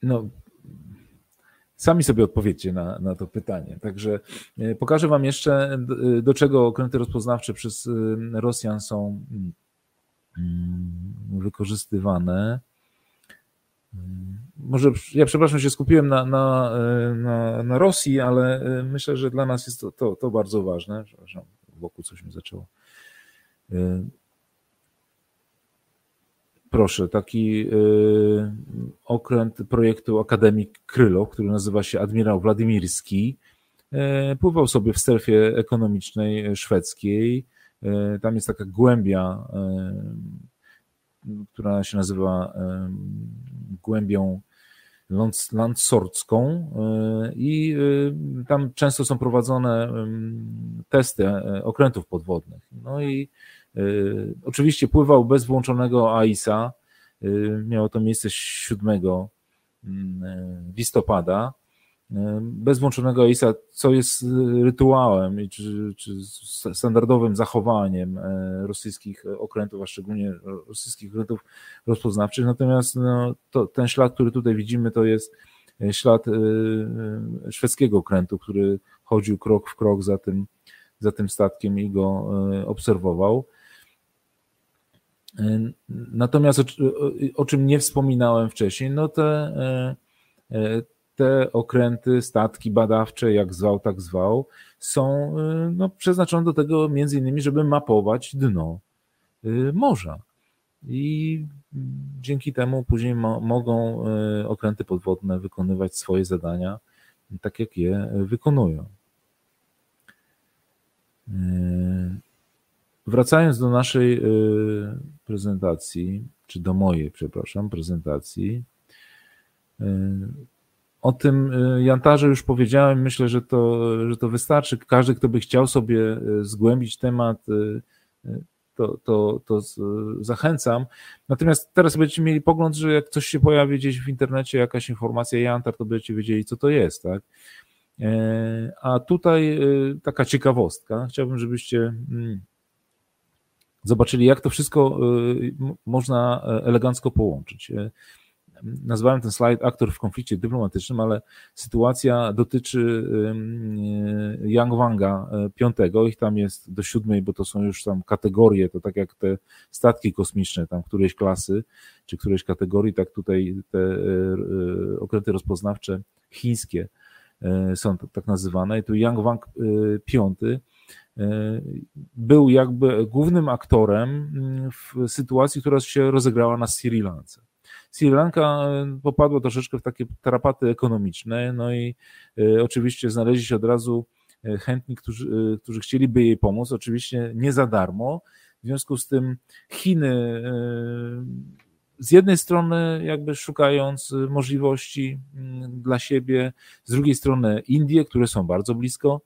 no sami sobie odpowiedzcie na, na to pytanie. Także e, pokażę Wam jeszcze, do czego okręty rozpoznawcze przez Rosjan są mm, wykorzystywane. Może ja przepraszam, się skupiłem na, na, na, na Rosji, ale e, myślę, że dla nas jest to, to, to bardzo ważne. Przepraszam, wokół coś mi zaczęło. E, proszę, taki e, okręt projektu Akademii Krylo, który nazywa się Admirał Władimirski, pływał sobie w strefie ekonomicznej szwedzkiej. Tam jest taka głębia która się nazywa głębią landsorcką e, i e, tam często są prowadzone testy e, okrętów podwodnych. No i oczywiście pływał bez włączonego AIS-a. Miało to miejsce 7 listopada bez włączonego ISA, co jest rytuałem czy, czy standardowym zachowaniem e, rosyjskich okrętów, a szczególnie rosyjskich okrętów rozpoznawczych. Natomiast no, to, ten ślad, który tutaj widzimy, to jest e, ślad e, szwedzkiego okrętu, który chodził krok w krok za tym, za tym statkiem i go obserwował. Natomiast o, o czym nie wspominałem wcześniej, no te te okręty, statki badawcze, jak zwał, tak zwał, są y, no, przeznaczone do tego między innymi, żeby mapować dno y, morza. I dzięki temu później mo mogą y, okręty podwodne wykonywać swoje zadania tak, jak je wykonują. Wracając do naszej prezentacji, czy do mojej, przepraszam, prezentacji, o tym y, Jantarze już powiedziałem, myślę, że to, że to wystarczy. Każdy, kto by chciał sobie y, zgłębić temat, y, to, to, to zachęcam. Natomiast teraz będziecie mieli pogląd, że jak coś się pojawi gdzieś w internecie, jakaś informacja Jantar, to będziecie wiedzieli, co to jest, tak? E, a tutaj taka ciekawostka. Chciałbym, żebyście mm, zobaczyli, jak to wszystko można e, elegancko połączyć. E, nazwałem ten slajd aktor w konflikcie dyplomatycznym, ale sytuacja dotyczy Yang Wanga e, piątego, ich tam jest do siódmej, bo to są już tam kategorie, to tak jak te statki kosmiczne, tam którejś klasy, czy którejś kategorii, tak tutaj te e, e, okręty rozpoznawcze chińskie są tak nazywane. I tu Yang Wang piąty. Był jakby głównym aktorem mm, w sytuacji, która się rozegrała na Sri Lance. Sri Lanka e, popadła troszeczkę w takie tarapaty ekonomiczne, no i e, oczywiście znaleźli się od razu e, chętni, którzy, którzy chcieliby jej pomóc, oczywiście nie za darmo. W związku z tym Chiny z jednej strony jakby szukając możliwości dla siebie, z drugiej strony Indie, które są bardzo blisko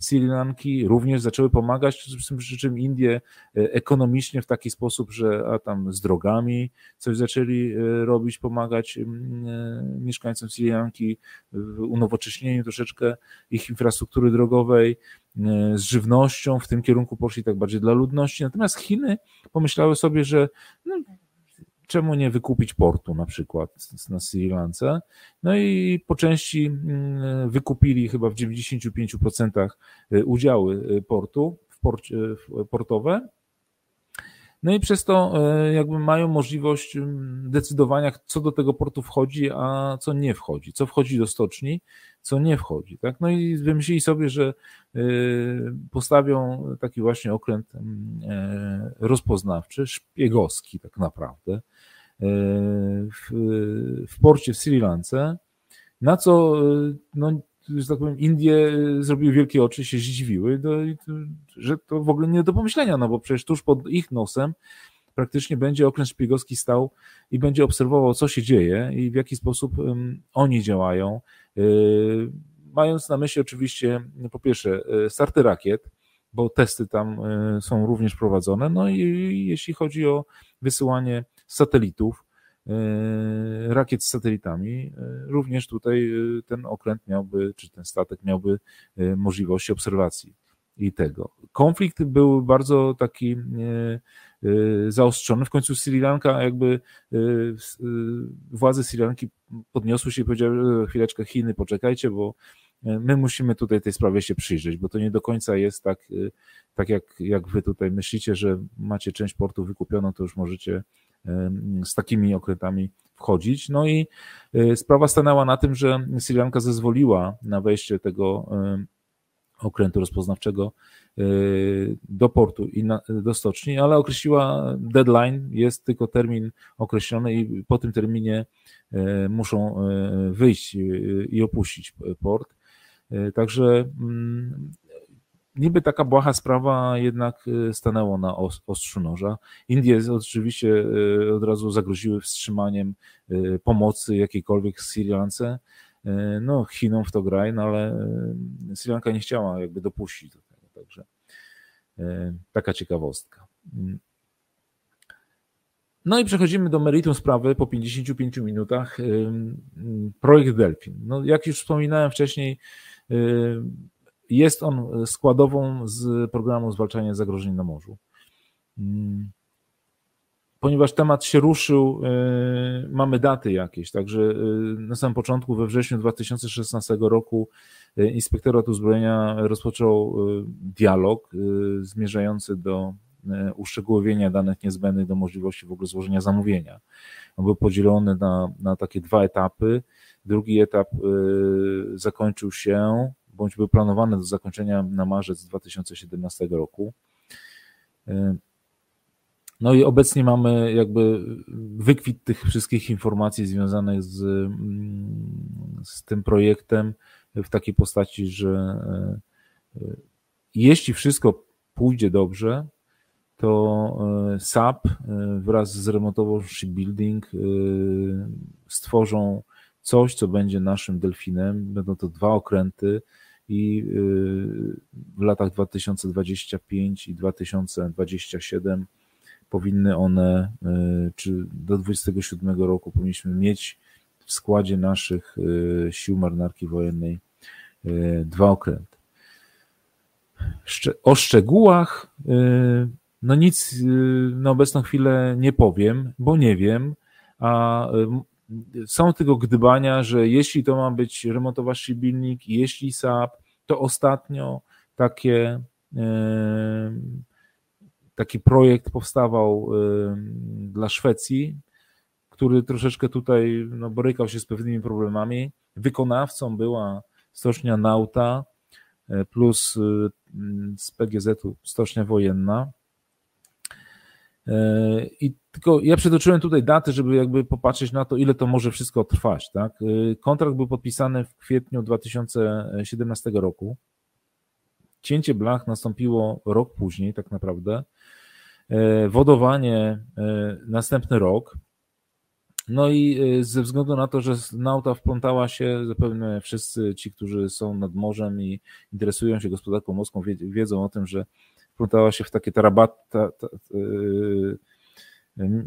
Sri Lanki również zaczęły pomagać, przy czym Indie e, ekonomicznie w taki sposób, że a tam z drogami coś zaczęli e, robić, pomagać e, mieszkańcom Sri Lanki w unowocześnieniu troszeczkę ich infrastruktury drogowej, z żywnością, w tym kierunku poszli tak bardziej dla ludności. Natomiast Chiny pomyślały sobie, że no, czemu nie wykupić portu na przykład na Sri Lance. No i po części mm, wykupili chyba w 95% y, udziały y, portu w porcie, portowe. No i przez to y, jakby mają możliwość decydowania, co do tego portu wchodzi, a co nie wchodzi, co wchodzi do stoczni, co nie wchodzi. Tak? No i wymyślili sobie, że postawią taki właśnie okręt e, rozpoznawczy, szpiegowski tak naprawdę, w, w porcie w Sri Lance, na co, no, że tak powiem, Indie zrobiły wielkie oczy, się zdziwiły, no że to w ogóle nie do pomyślenia, no bo przecież tuż pod ich nosem praktycznie będzie okręt szpiegowski stał i będzie obserwował, co się dzieje i w jaki sposób oni działają, y, mając na myśli oczywiście, po pierwsze, y, starty rakiet, bo testy tam y, są również prowadzone, no i jeśli chodzi o wysyłanie satelitów, rakiet z satelitami, e, również tutaj e, ten okręt miałby, czy ten statek miałby możliwości obserwacji i tego. Konflikt był bardzo taki zaostrzony. W końcu Sri Lanka, jakby władze Sri Lanki podniosły się i powiedziały, chwileczkę Chiny, poczekajcie, bo my musimy tutaj tej sprawie się przyjrzeć, bo to nie do końca jest tak, tak jak, jak wy tutaj myślicie, że macie część portu wykupioną, to już możecie z takimi okrętami wchodzić. No i e, sprawa stanęła na tym, że Sri Lanka zezwoliła na wejście tego okrętu rozpoznawczego e, do portu i na, do stoczni, ale określiła deadline, jest tylko termin określony i po tym terminie e, muszą wyjść i opuścić port. Także mm, niby taka błaha sprawa jednak y, stanęło na ostrzu noża. Indie oczywiście y, od razu zagroziły wstrzymaniem y, pomocy jakiejkolwiek Sri Lance. No, Chinom w to graj, no ale Sri Lanka nie chciała jakby dopuścić do tego, także taka ciekawostka. No i przechodzimy do meritum sprawy po 55 minutach. Projekt Delfin. No, jak już wspominałem wcześniej, jest on składową z programu zwalczania zagrożeń na morzu. Mm. Ponieważ temat się ruszył, y, mamy daty jakieś, także y, na samym początku, we wrześniu 2016 roku, y, Inspektorat Uzbrojenia rozpoczął dialog zmierzający do uszczegółowienia danych niezbędnych do możliwości w ogóle złożenia zamówienia. On był podzielony na, na takie dwa etapy. Drugi etap zakończył się bądź był planowany do zakończenia na marzec 2017 roku. E, no i obecnie mamy jakby wykwit tych wszystkich informacji związanych z, mm, z tym projektem w takiej postaci, że e, jeśli wszystko pójdzie dobrze, to SAP wraz z remontową shipbuilding stworzą coś, co będzie naszym delfinem. Będą to dwa okręty i y, w latach 2025 i 2027 powinny one, y, czy do 2027 roku powinniśmy mieć w składzie naszych y, sił marynarki wojennej dwa okręty. O szczegółach no nic na obecną chwilę nie powiem, bo nie wiem, a są tego gdybania, że jeśli to ma być remontowa szybilnik, jeśli SAP, to ostatnio takie, e, taki projekt powstawał e, dla Szwecji, który troszeczkę tutaj no, borykał się z pewnymi problemami. Wykonawcą była stocznia Nauta e, plus z PGZ-u stocznia wojenna. I tylko ja przytoczyłem tutaj daty, żeby jakby popatrzeć na to, ile to może wszystko trwać. Tak? Kontrakt był podpisany w kwietniu 2017 roku. Cięcie blach nastąpiło rok później, tak naprawdę. Wodowanie następny rok. No i ze względu na to, że nauta wplątała się, zapewne wszyscy ci, którzy są nad morzem i interesują się gospodarką morską, wiedzą o tym, że wplątała się w takie tarabat, ta, ta,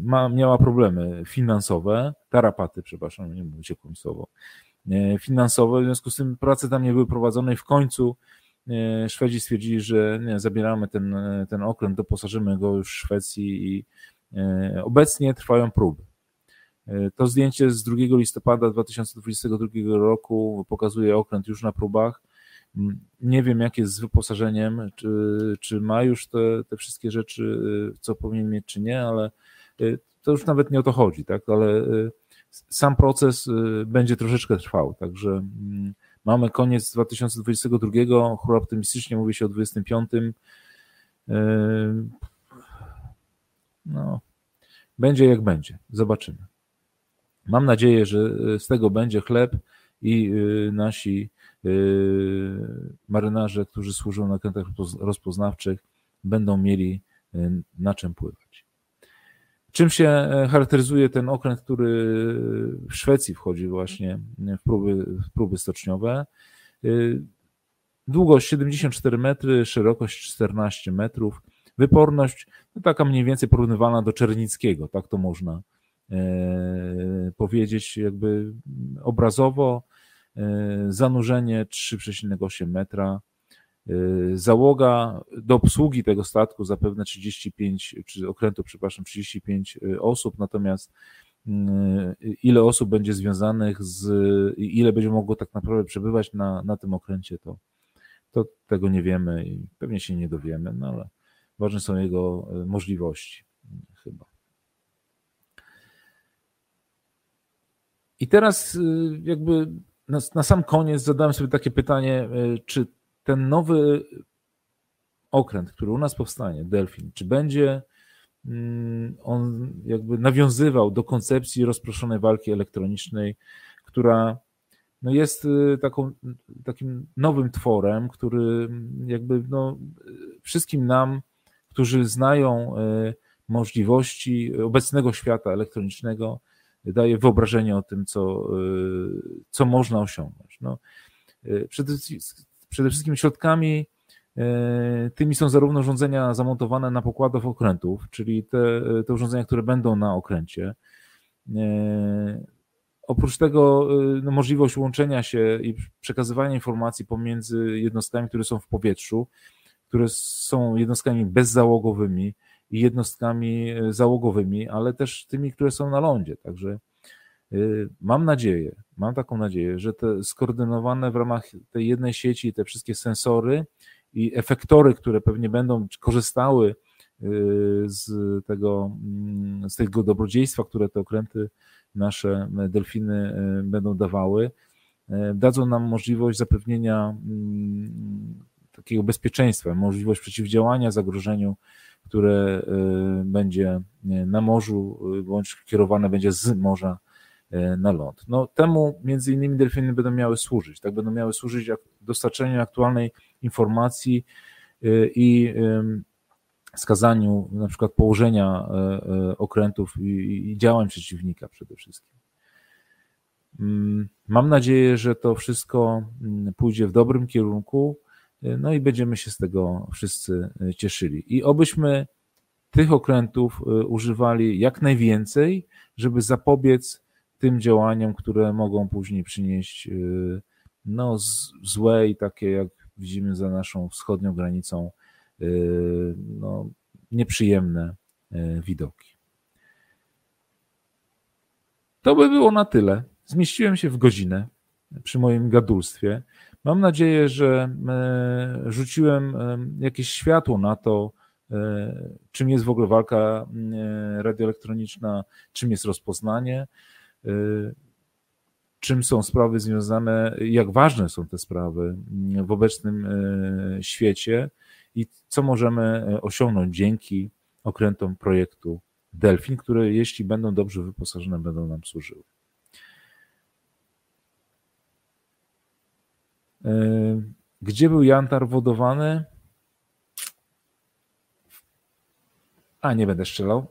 ma, miała problemy finansowe, tarapaty, przepraszam, nie mówię ciepłym słowo, finansowe, w związku z tym prace tam nie były prowadzone i w końcu e, Szwedzi stwierdzili, że nie, zabieramy ten, ten okręt, doposażymy go już w Szwecji i e, obecnie trwają próby. E, to zdjęcie z 2 listopada 2022 roku pokazuje okręt już na próbach. Mm, nie wiem, jak jest z wyposażeniem, czy, czy ma już te, te wszystkie rzeczy, co powinien mieć, czy nie, ale to już nawet nie o to chodzi, tak? Ale y, sam proces y, będzie troszeczkę trwał, także mm, mamy koniec 2022, chóra optymistycznie mówi się o 25. No, będzie jak będzie, zobaczymy. Mam nadzieję, że z tego będzie chleb i nasi marynarze, którzy służą na krętach rozpoznawczych, będą mieli na czym pływać. Czym się e, charakteryzuje ten okręt, który w Szwecji wchodzi właśnie w próby, w próby stoczniowe? E, długość 74 metry, szerokość 14 metrów, wyporność no taka mniej więcej porównywalna do Czernickiego, tak to można e, powiedzieć jakby obrazowo. Zanurzenie 3,8 metra, załoga do obsługi tego statku zapewne 35, czy okrętu, przepraszam, 35 y, osób, natomiast y, ile osób będzie związanych z, ile będzie mogło tak naprawdę przebywać na, na tym okręcie, to, to tego nie wiemy i pewnie się nie dowiemy, no ale ważne są jego możliwości chyba. I teraz jakby na, na sam koniec zadałem sobie takie pytanie, czy ten nowy okręt, który u nas powstanie, Delfin, czy będzie mm, on jakby nawiązywał do koncepcji rozproszonej walki elektronicznej, która no jest y, taką, takim nowym tworem, który jakby no, wszystkim nam, którzy znają y, możliwości obecnego świata elektronicznego, daje wyobrażenie o tym, co, y, co można osiągnąć. No, przede, Przede wszystkim środkami e, tymi są zarówno urządzenia zamontowane na pokładach okrętów, czyli te, te urządzenia, które będą na okręcie. E, oprócz tego e, no, możliwość łączenia się i przekazywania informacji pomiędzy jednostkami, które są w powietrzu, które są jednostkami bezzałogowymi i jednostkami załogowymi, ale też tymi, które są na lądzie. Także mam nadzieję, mam taką nadzieję, że te skoordynowane w ramach tej jednej sieci te wszystkie sensory i efektory, które pewnie będą korzystały y, z tego, mm, z tego dobrodziejstwa, które te okręty, nasze delfiny y, będą dawały, dadzą nam możliwość zapewnienia mm, takiego bezpieczeństwa, możliwość przeciwdziałania zagrożeniu, które będzie na morzu bądź kierowane będzie z morza na ląd. No, temu między innymi delfiny będą miały służyć, tak będą miały służyć dostarczeniu aktualnej informacji e, i wskazaniu na przykład położenia e, okrętów i działań przeciwnika przede wszystkim. Mm, mam nadzieję, że to wszystko mm, pójdzie w dobrym kierunku, no i będziemy się z tego wszyscy cieszyli. I obyśmy tych okrętów używali jak najwięcej, żeby zapobiec tym działaniom, które mogą później przynieść y, no, złe i takie, jak widzimy za naszą wschodnią granicą, y, no, nieprzyjemne y, widoki. To by było na tyle. Zmieściłem się w godzinę przy moim gadulstwie. Mam nadzieję, że rzuciłem jakieś światło na to, czym jest w ogóle walka radioelektroniczna, czym jest rozpoznanie. Y, czym są sprawy związane, jak ważne są te sprawy w obecnym y, świecie i co możemy y, osiągnąć dzięki okrętom projektu Delfin, które jeśli będą dobrze wyposażone, będą nam służyły. Gdzie był jantar wodowany? A, nie będę strzelał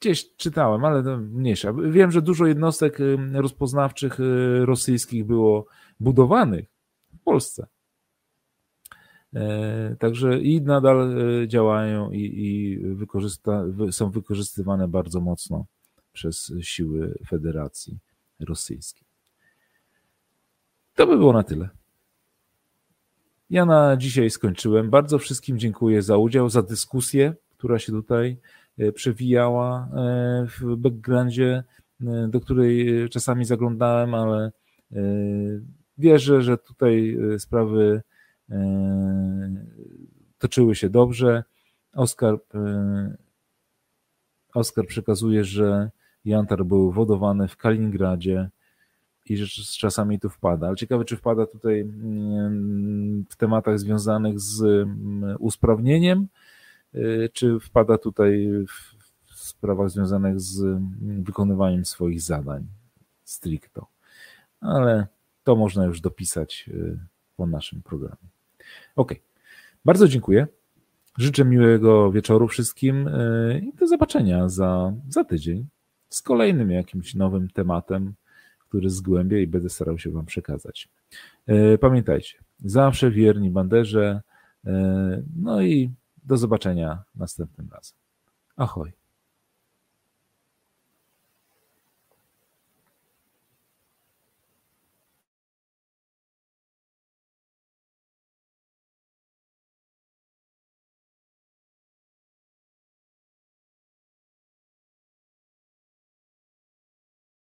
Gdzieś czytałem, ale mniejsza. Wiem, że dużo jednostek rozpoznawczych rosyjskich było budowanych w Polsce. E, także i nadal e, działają i, i wykorzysta, są wykorzystywane bardzo mocno przez siły Federacji Rosyjskiej. To by było na tyle. Ja na dzisiaj skończyłem. Bardzo wszystkim dziękuję za udział, za dyskusję, która się tutaj przewijała w backgroundzie, do której czasami zaglądałem, ale wierzę, że tutaj sprawy toczyły się dobrze. Oskar, Oskar przekazuje, że Jantar był wodowany w Kaliningradzie i że czasami tu wpada. Ale ciekawe, czy wpada tutaj mm, w tematach związanych z mm, usprawnieniem, czy wpada tutaj w sprawach związanych z mm, wykonywaniem swoich zadań stricto. Ale to można już dopisać po naszym programie. Ok. Bardzo dziękuję. Życzę miłego wieczoru wszystkim e, i do zobaczenia za, za tydzień z kolejnym jakimś nowym tematem, który zgłębię i będę starał się Wam przekazać. Pamiętajcie, zawsze wierni banderze. No i do zobaczenia następnym razem. Ahoj.